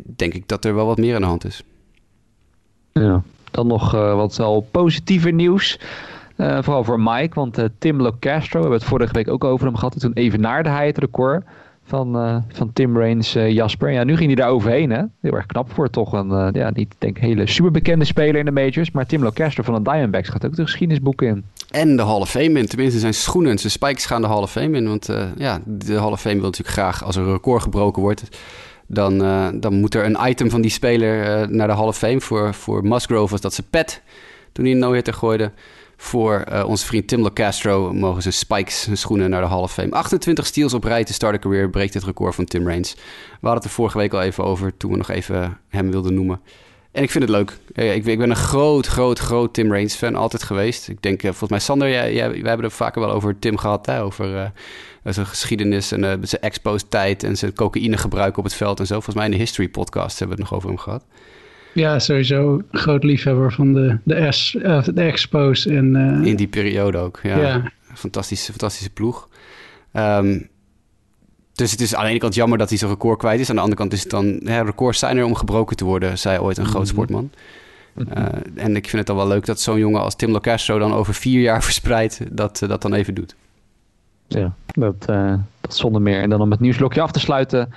denk ik dat er wel wat meer aan de hand is. Ja, dan nog uh, wat wel positiever nieuws. Uh, vooral voor Mike, want Tim Locastro, we hebben het vorige week ook over hem gehad. En toen evenaarde hij het record van, uh, van Tim Raines uh, Jasper. Ja, nu ging hij daar overheen. Hè? Heel erg knap voor toch een uh, ja, niet denk hele superbekende speler in de majors. Maar Tim Locastro van de Diamondbacks gaat ook de geschiedenisboeken in. En de Hall of Fame in. Tenminste zijn schoenen en zijn spikes gaan de Hall of Fame in. Want ja, de Hall of Fame wil natuurlijk graag als er een record gebroken wordt... Dan, dan moet er een item van die speler naar de Hall of Fame. Voor, voor Musgrove was dat ze pet toen hij een no-hitter gooide voor uh, onze vriend Tim Locastro mogen zijn spikes zijn schoenen naar de Hall of Fame. 28 steals op rij te starten career breekt het record van Tim Raines. We hadden het er vorige week al even over toen we nog even hem wilden noemen. En ik vind het leuk. Ik, ik ben een groot, groot, groot Tim Raines fan altijd geweest. Ik denk, uh, volgens mij Sander, jij, wij hebben het vaker wel over Tim gehad. Hè? Over uh, zijn geschiedenis en uh, zijn exposed tijd en zijn cocaïnegebruik op het veld en zo. Volgens mij in de History podcast hebben we het nog over hem gehad. Ja, sowieso groot liefhebber van de, de, S, uh, de Expos. En, uh, In die periode ook, ja. ja. Fantastische, fantastische ploeg. Um, dus het is aan de ene kant jammer dat hij zijn record kwijt is. Aan de andere kant is het dan... Ja, records zijn er om gebroken te worden, zei ooit een groot mhm. sportman. Uh, en ik vind het dan wel leuk dat zo'n jongen als Tim Locastro... dan over vier jaar verspreid dat, dat dan even doet. Ja, dat, dat zonder meer. En dan om het nieuwslokje af te sluiten...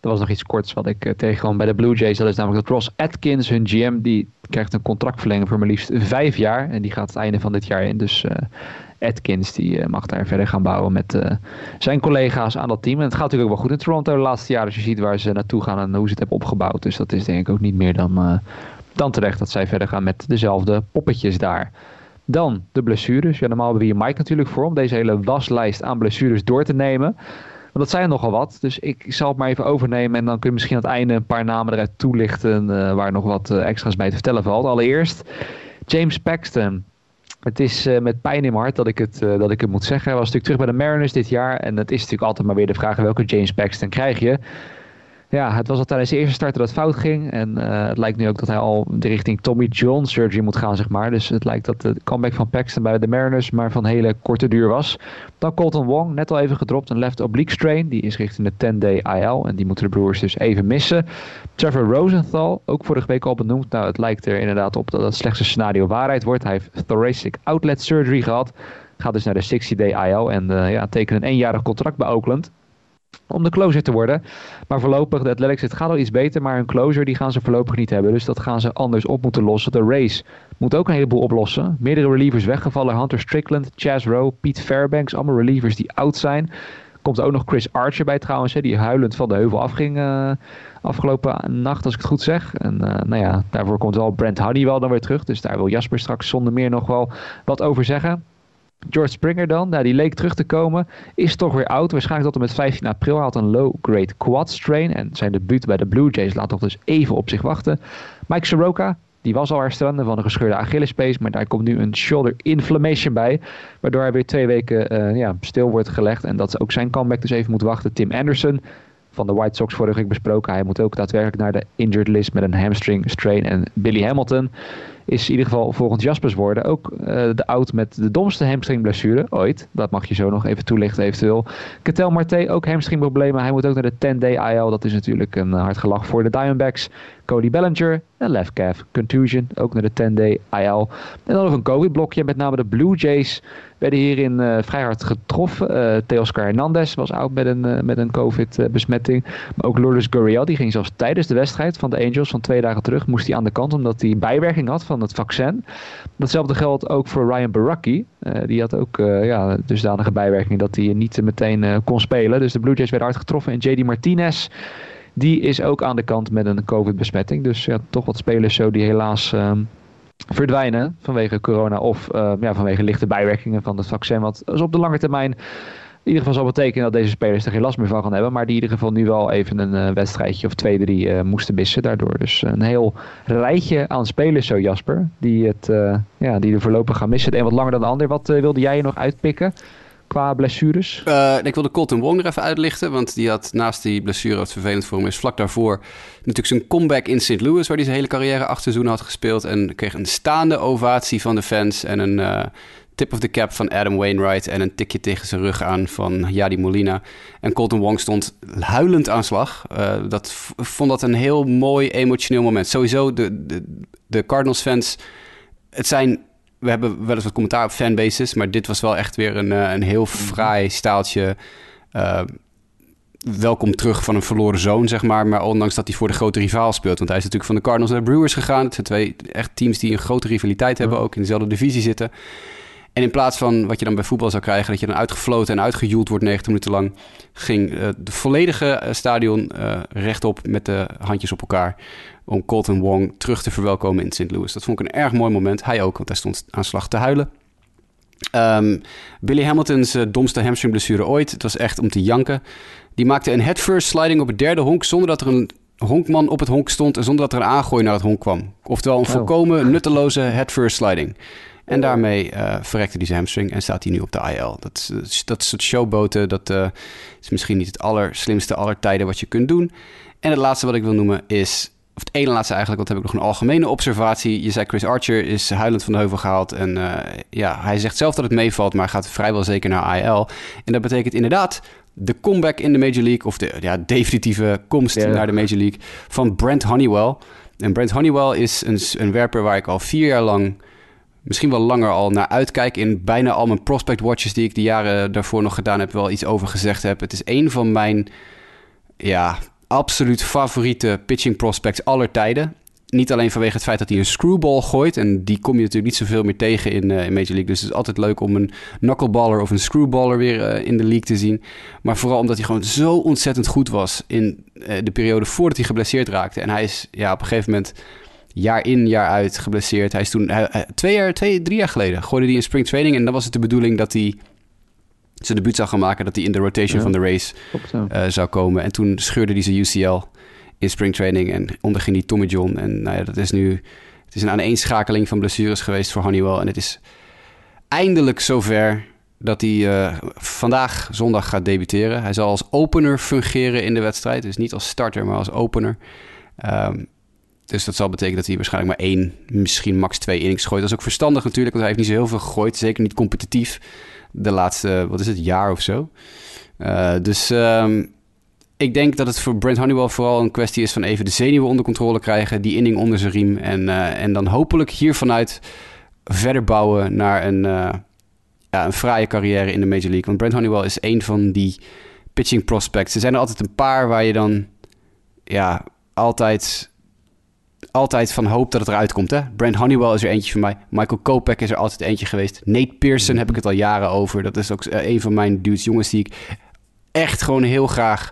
Er was nog iets korts wat ik uh, tegenkwam bij de Blue Jays. Dat is namelijk dat Ross Atkins, hun GM, die krijgt een contractverlenging voor maar liefst vijf jaar. En die gaat het einde van dit jaar in. Dus uh, Atkins die, uh, mag daar verder gaan bouwen met zijn collega's aan dat team. En het gaat natuurlijk ook wel goed in Toronto de laatste jaren. Als je ziet waar ze naartoe gaan en hoe ze het hebben opgebouwd. Dus dat is denk ik ook niet meer dan, dan terecht dat zij verder gaan met dezelfde poppetjes daar. Dan de blessures. Ja, normaal hebben we hier Mike natuurlijk voor om deze hele waslijst aan blessures door te nemen dat zijn nogal wat. Dus ik zal het maar even overnemen. En dan kun je misschien aan het einde een paar namen eruit toelichten. Uh, waar nog wat uh, extra's bij te vertellen valt. Allereerst James Paxton. Het is uh, met pijn in mijn hart dat ik, het, dat ik het moet zeggen. Hij was natuurlijk terug bij de Mariners dit jaar. En het is natuurlijk altijd maar weer de vraag welke James Paxton krijg je. Ja, het was al tijdens de eerste start dat het fout ging. En uh, het lijkt nu ook dat hij al de richting Tommy John surgery moet gaan, zeg maar. Dus het lijkt dat de comeback van Paxton bij de Mariners maar van hele korte duur was. Dan Colton Wong, net al even gedropt, een left oblique strain. Die is richting de 10-day IL en die moeten de Brewers dus even missen. Trevor Rosenthal, ook vorige week al benoemd. Nou, het lijkt er inderdaad op dat het slechtste scenario waarheid wordt. Hij heeft thoracic outlet surgery gehad. Gaat dus naar de 60-day IL en uh, ja, tekent een eenjarig contract bij Oakland om de closer te worden. Maar voorlopig, de Athletics, het gaat al iets beter, maar een closer die gaan ze voorlopig niet hebben. Dus dat gaan ze anders op moeten lossen. De race moet ook een heleboel oplossen. Meerdere relievers weggevallen. Hunter Strickland, Chaz Rowe, Pete Fairbanks, allemaal relievers die oud zijn. Komt ook nog Chris Archer bij trouwens, hè, die huilend van de heuvel afging uh, afgelopen nacht, als ik het goed zeg. En uh, nou ja, daarvoor komt wel Brent wel dan weer terug. Dus daar wil Jasper straks zonder meer nog wel wat over zeggen. George Springer dan, nou, die leek terug te komen, is toch weer oud. Waarschijnlijk tot en met 15 april. Had een low-grade quad strain en zijn debuut bij de Blue Jays laat toch dus even op zich wachten. Mike Soroka, die was al herstellende van een gescheurde Achillespees, maar daar komt nu een shoulder inflammation bij, waardoor hij weer twee weken uh, ja, stil wordt gelegd en dat ook zijn comeback dus even moet wachten. Tim Anderson, van de White Sox vorige week besproken. Hij moet ook daadwerkelijk naar de injured list met een hamstring strain. En Billy Hamilton is in ieder geval volgens Jaspers woorden ook uh, de oud met de domste hamstringblessure ooit. Dat mag je zo nog even toelichten eventueel. Ketel Marte ook hamstringproblemen. Hij moet ook naar de 10-day IL. Dat is natuurlijk een hard gelach voor de Diamondbacks. Cody Bellinger, een left calf contusion, ook naar de 10-day IL. En dan nog een COVID-blokje, met name de Blue Jays werden hierin uh, vrij hard getroffen. Uh, Teoscar Hernandez was oud met een, uh, met een COVID-besmetting. Maar ook Lourdes Gurriel, die ging zelfs tijdens de wedstrijd van de Angels van twee dagen terug, moest hij aan de kant omdat hij bijwerking had van het vaccin. Datzelfde geldt ook voor Ryan Baraki. die had ook ja, dusdanige bijwerking dat hij niet meteen kon spelen. Dus de Blue Jays werden hard getroffen. En JD Martinez die is ook aan de kant met een COVID-besmetting. Dus ja, toch wat spelers zo die helaas uh, verdwijnen vanwege corona of ja, vanwege lichte bijwerkingen van het vaccin. Wat dus op de lange termijn in ieder geval zal betekenen dat deze spelers er geen last meer van gaan hebben. Maar die in ieder geval nu wel even een uh, wedstrijdje of twee, drie uh, moesten missen. Daardoor dus een heel rijtje aan spelers zo, Jasper. Die, het, ja, die er voorlopig gaan missen. Het een wat langer dan de ander. Wat wilde jij nog uitpikken? Qua blessures? Uh, ik wilde Colton Wong er even uitlichten. Want die had naast die blessure, wat vervelend voor hem is, vlak daarvoor natuurlijk zijn comeback in St. Louis, waar hij zijn hele carrière acht seizoenen had gespeeld. En kreeg een staande ovatie van de fans en een uh, tip of the cap van Adam Wainwright. En een tikje tegen zijn rug aan van Yadi Molina. En Colton Wong stond huilend aan slag. Uh, dat vond dat een heel mooi emotioneel moment. Sowieso, de, de, de Cardinals fans. Het zijn we hebben wel eens wat commentaar op fanbases, maar dit was wel echt weer een, eh, een heel fraai staaltje. Uh, welkom terug van een verloren zoon, zeg maar. Maar ondanks dat hij voor de grote rivaal speelt. Want hij is natuurlijk van de Cardinals naar de Brewers gegaan. Het zijn twee echt teams die een grote rivaliteit hebben, ook in dezelfde divisie zitten. En in plaats van wat je dan bij voetbal zou krijgen, dat je dan uitgefloten en uitgejoeld wordt 90 minuten lang, ging uh, de volledige stadion uh, rechtop met de handjes op elkaar om Colton Wong terug te verwelkomen in St. Louis. Dat vond ik een erg mooi moment. Hij ook, want hij stond aan slag te huilen. Um, Billy Hamilton's domste hamstringblessure ooit. Het was echt om te janken. Die maakte een headfirst sliding op het derde honk zonder dat er een honkman op het honk stond en zonder dat er een aangooi naar het honk kwam. Oftewel een oh. volkomen nutteloze headfirst sliding. En daarmee uh, verrekte hij zijn hamstring en staat hij nu op de IL. Dat, dat soort showboten, dat uh, is misschien niet het allerslimste aller tijden wat je kunt doen. En het laatste wat ik wil noemen is of het ene laatste eigenlijk, want heb ik nog een algemene observatie. Je zei Chris Archer is huilend van de heuvel gehaald. En uh, ja, hij zegt zelf dat het meevalt, maar gaat vrijwel zeker naar IL. En dat betekent inderdaad de comeback in de Major League, of de ja, definitieve komst naar de Major League van Brent Honeywell. En Brent Honeywell is een, een werper waar ik al vier jaar lang misschien wel langer al naar uitkijk. In bijna al mijn prospect watches die ik de jaren daarvoor nog gedaan heb, wel iets over gezegd heb. Het is een van mijn ja, absoluut favoriete pitching prospects aller tijden. Niet alleen vanwege het feit dat hij een screwball gooit. En die kom je natuurlijk niet zoveel meer tegen in, uh, in Major League. Dus het is altijd leuk om een knuckleballer of een screwballer weer uh, in de league te zien. Maar vooral omdat hij gewoon zo ontzettend goed was in uh, de periode voordat hij geblesseerd raakte. En hij is ja, op een gegeven moment jaar in, jaar uit geblesseerd. Hij is toen twee jaar, twee, drie jaar geleden gooide hij in spring training. En dan was het de bedoeling dat hij zijn debuut zou gaan maken, dat hij in de rotation ja, van de race uh, zou komen. En toen scheurde hij zijn UCL in springtraining en onderging hij Tommy John. En nou ja, dat is nu het is een aaneenschakeling van blessures geweest voor Honeywell. En het is eindelijk zover dat hij eh, vandaag zondag gaat debuteren. Hij zal als opener fungeren in de wedstrijd. Dus niet als starter, maar als opener. Ehm, dus dat zal betekenen dat hij waarschijnlijk maar één, misschien max twee innings gooit. Dat is ook verstandig natuurlijk, want hij heeft niet zo heel veel gegooid. Zeker niet competitief de laatste, wat is het, jaar of zo. Uh, dus ehm, ik denk dat het voor Brent Honeywell vooral een kwestie is van even de zenuwen onder controle krijgen. Die inning onder zijn riem. En, uh, en dan hopelijk hier vanuit verder bouwen naar een, uh, ja, een fraaie carrière in de Major League. Want Brent Honeywell is een van die pitching prospects. Er zijn er altijd een paar waar je dan ja, altijd, altijd van hoopt dat het eruit komt. Hè? Brent Honeywell is er eentje van mij. Michael Kopech is er altijd eentje geweest. Nate Pearson heb ik het al jaren over. Dat is ook een van mijn dudes, jongens die ik echt gewoon heel graag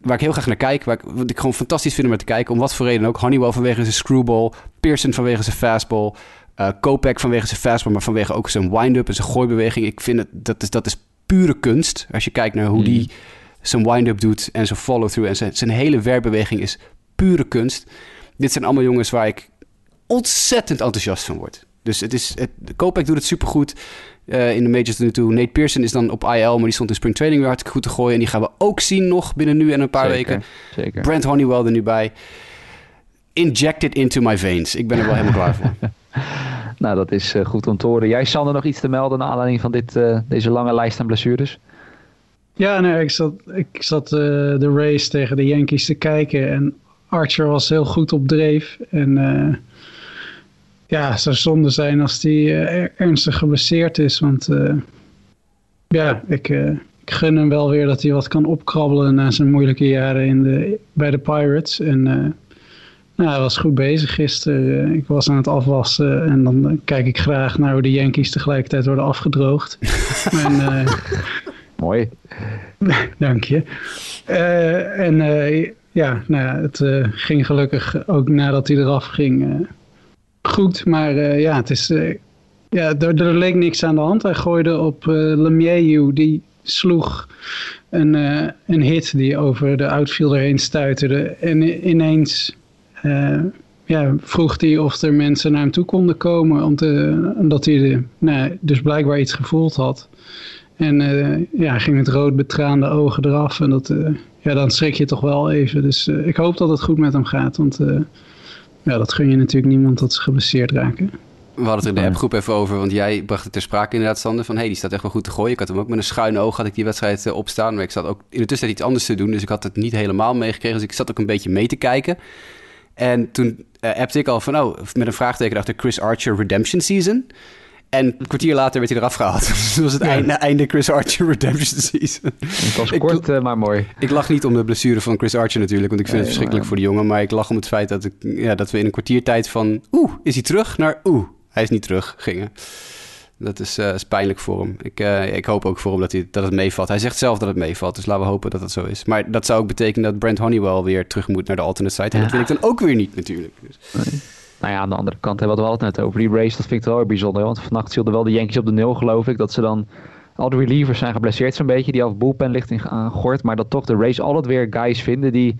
waar ik heel graag naar kijk. Waar ik, wat ik gewoon fantastisch vind om naar te kijken. Om wat voor reden ook. Honeywell vanwege zijn screwball. Pearson vanwege zijn fastball. Uh, Kopek vanwege zijn fastball. Maar vanwege ook zijn wind-up en zijn gooibeweging. Ik vind het, dat is, dat is pure kunst. Als je kijkt naar hoe die Mhm. zijn wind-up doet. En zijn follow-through. En zijn, zijn hele werkbeweging is pure kunst. Dit zijn allemaal jongens waar ik ontzettend enthousiast van word. Dus het is, het, Kopek doet het supergoed uh, in de majors tot nu toe. Nate Pearson is dan op IL, maar die stond in spring training weer hartstikke goed te gooien. En die gaan we ook zien nog binnen nu en een paar Zeker, weken. Zeker. Brent Honeywell er nu bij. Inject it into my veins. Ik ben er wel helemaal klaar voor. Nou, dat is uh, goed om te horen. Jij, Sander, nog iets te melden naar aanleiding van dit, uh, deze lange lijst aan blessures? Ja, nee, ik zat, ik zat uh, de race tegen de Yankees te kijken en Archer was heel goed op dreef. En uh, ja, het zou zonde zijn als hij uh, ernstig geblesseerd is. Want uh, ja, ik, ik, gun hem wel weer dat hij wat kan opkrabbelen na zijn moeilijke jaren in de, bij de Pirates. En nou, hij was goed bezig gisteren. ik was aan het afwassen en dan kijk ik graag naar hoe de Yankees tegelijkertijd worden afgedroogd. en, Mooi. Dank je. en ja, nou ja, het uh, ging gelukkig ook nadat hij eraf ging goed. Maar ja, het is, ja er, leek niks aan de hand. Hij gooide op Lemieux, die sloeg een, een hit die over de outfielder heen stuiterde. En ineens ja, vroeg hij of er mensen naar hem toe konden komen. Omdat hij de, nou, dus blijkbaar iets gevoeld had. En ja, ging met rood betraande ogen eraf. En dat ja, dan schrik je toch wel even. Dus uh, ik hoop dat het goed met hem gaat. Want uh, ja, dat gun je natuurlijk niemand dat ze geblesseerd raken. We hadden het er in de appgroep even over, want jij bracht het ter sprake inderdaad, Sander, van hé, hey, die staat echt wel goed te gooien. Ik had hem ook met een schuin oog, had ik die wedstrijd opstaan. Maar ik zat ook in de tussentijd iets anders te doen, dus ik had het niet helemaal meegekregen. Dus ik zat ook een beetje mee te kijken. En toen appte ik al van, oh, met een vraagteken achter Chris Archer Redemption Season. En een kwartier later werd hij eraf gehaald. Dus dat was het ja. einde, einde Chris Archer Redemption Season. Het was kort, uh, maar mooi. Ik lach niet om de blessure van Chris Archer natuurlijk, want ik vind nee, het verschrikkelijk maar... voor de jongen. Maar ik lach om het feit dat, ik, ja, dat we in een kwartiertijd van... Oeh, is hij terug? Naar oeh, hij is niet terug gingen. Dat is, uh, is pijnlijk voor hem. Ik, uh, ik hoop ook voor hem dat, hij, dat het meevalt. Hij zegt zelf dat het meevalt, dus laten we hopen dat het zo is. Maar dat zou ook betekenen dat Brent Honeywell weer terug moet naar de alternate site. En ja. dat wil ik dan ook weer niet natuurlijk. Dus. Nee. Nou ja, aan de andere kant hebben we het net over. Die race, dat vind ik wel bijzonder. Want vannacht hielden wel de Yankees op de nul, geloof ik. Dat ze dan... Al de relievers zijn geblesseerd zo'n beetje. Die half bullpen ligt. Maar dat toch de race altijd weer guys vinden die...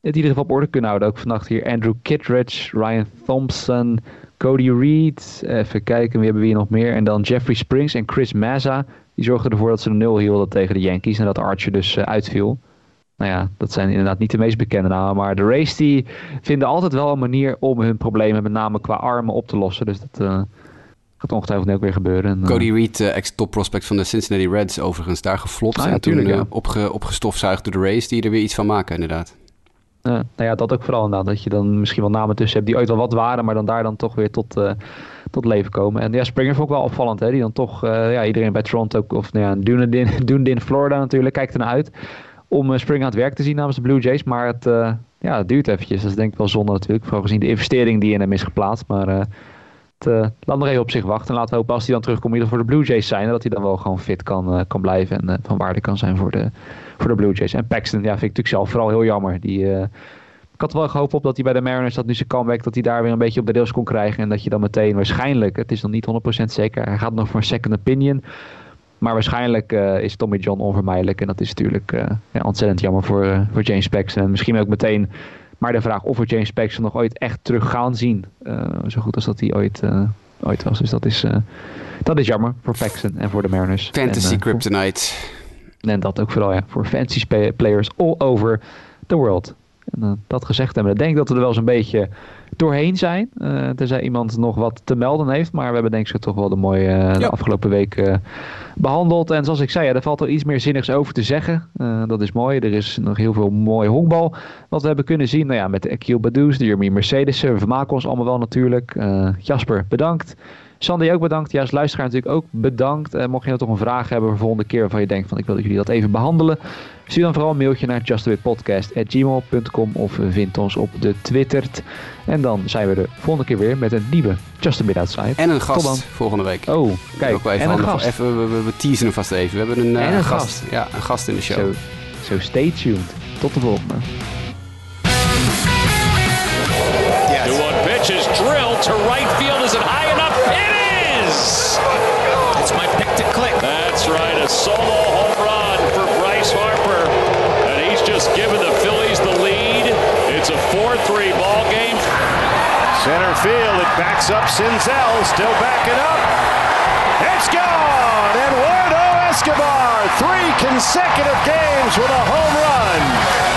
Het in ieder geval op orde kunnen houden. Ook vannacht hier Andrew Kittredge, Ryan Thompson, Cody Reed. Even kijken, wie hebben we hier nog meer? En dan Jeffrey Springs en Chris Mazza. Die zorgden ervoor dat ze de nul hielden tegen de Yankees. En dat Archer dus uh, uitviel nou ja, dat zijn inderdaad niet de meest bekende namen. Maar de race die vinden altijd wel een manier om hun problemen, met name qua armen, op te lossen. Dus dat uh, gaat ongetwijfeld ook weer gebeuren. En, uh, Cody Reed, uh, ex-top prospect van de Cincinnati Reds, overigens daar geflopt. Ah, ja, en toen ja. opge, opgestofzuigd door de race, die er weer iets van maken, inderdaad. nou ja, dat ook vooral inderdaad. Dat je dan misschien wel namen tussen hebt die ooit wel wat waren, maar dan daar dan toch weer tot, tot leven komen. En ja, Springer vond ik wel opvallend, hè. Die dan toch, ja, iedereen bij Toronto, of nou ja, Dunedin, Dunedin, Florida natuurlijk, kijkt ernaar uit om uh, Spring aan het werk te zien namens de Blue Jays. Maar het, uh, ja, het duurt eventjes. Dat is denk ik wel zonde natuurlijk. Vooral gezien de investering die in hem is geplaatst. Maar uh, het, laat nog even op zich wachten. En laten we hopen als hij dan terugkomt ieder voor de Blue Jays zijn. Dat hij dan wel gewoon fit kan, kan blijven. En van waarde kan zijn voor de, voor de Blue Jays. En Paxton ja, vind ik natuurlijk zelf vooral heel jammer. Die, ik had wel gehoopt op dat hij bij de Mariners, dat nu zijn comeback, dat hij daar weer een beetje op de rails kon krijgen. En dat je dan meteen waarschijnlijk, het is nog niet 100% zeker, hij gaat nog voor een second opinion. Maar waarschijnlijk uh, is Tommy John onvermijdelijk. En dat is natuurlijk uh, ja, ontzettend jammer voor, uh, voor James Paxton. En misschien ook meteen maar de vraag of we James Paxton nog ooit echt terug gaan zien. zo goed als dat hij ooit ooit was. Dus dat is, eh, dat is jammer voor Paxton en voor de Mariners. Fantasy en, eh, Kryptonite. voor- en dat ook vooral ja, voor fantasy players all over the world. En eh, dat gezegd hebben, ik denk dat we er wel zo'n beetje doorheen zijn. eh tenzij iemand nog wat te melden heeft. Maar we hebben denk ik toch wel de mooie eh, de Ja. afgelopen week eh, behandeld. En zoals ik zei, ja, er valt wel iets meer zinnigs over te zeggen. Dat is mooi. Er is nog heel veel mooi honkbal. Wat we hebben kunnen zien nou ja, met de Akil Badoes, de Jeremy Mercedes. We vermaken ons allemaal wel natuurlijk. Jasper, bedankt. Sandy ook bedankt. Ja, als luisteraar natuurlijk ook bedankt. Mocht je nou toch een vraag hebben voor de volgende keer waarvan je denkt van ik wil dat jullie dat even behandelen. Stuur dan vooral een mailtje naar justawitpodcast.gmail.com of vind ons op de Twittert. En dan zijn we de volgende keer weer met een nieuwe Just a Bit Outside. En een Tot dan. gast volgende week. Oh, kijk, Ook wel even en een gast. Even, we, we, we teasen hem vast even. We hebben een, eh, En een gast. gast. Ja, een gast in de show. Zo, zo stay tuned. Tot de volgende. The one pitch is drilled to right field. Backs up Sinzel, still backing up. It's gone! And Eduardo Escobar, three consecutive games with a home run.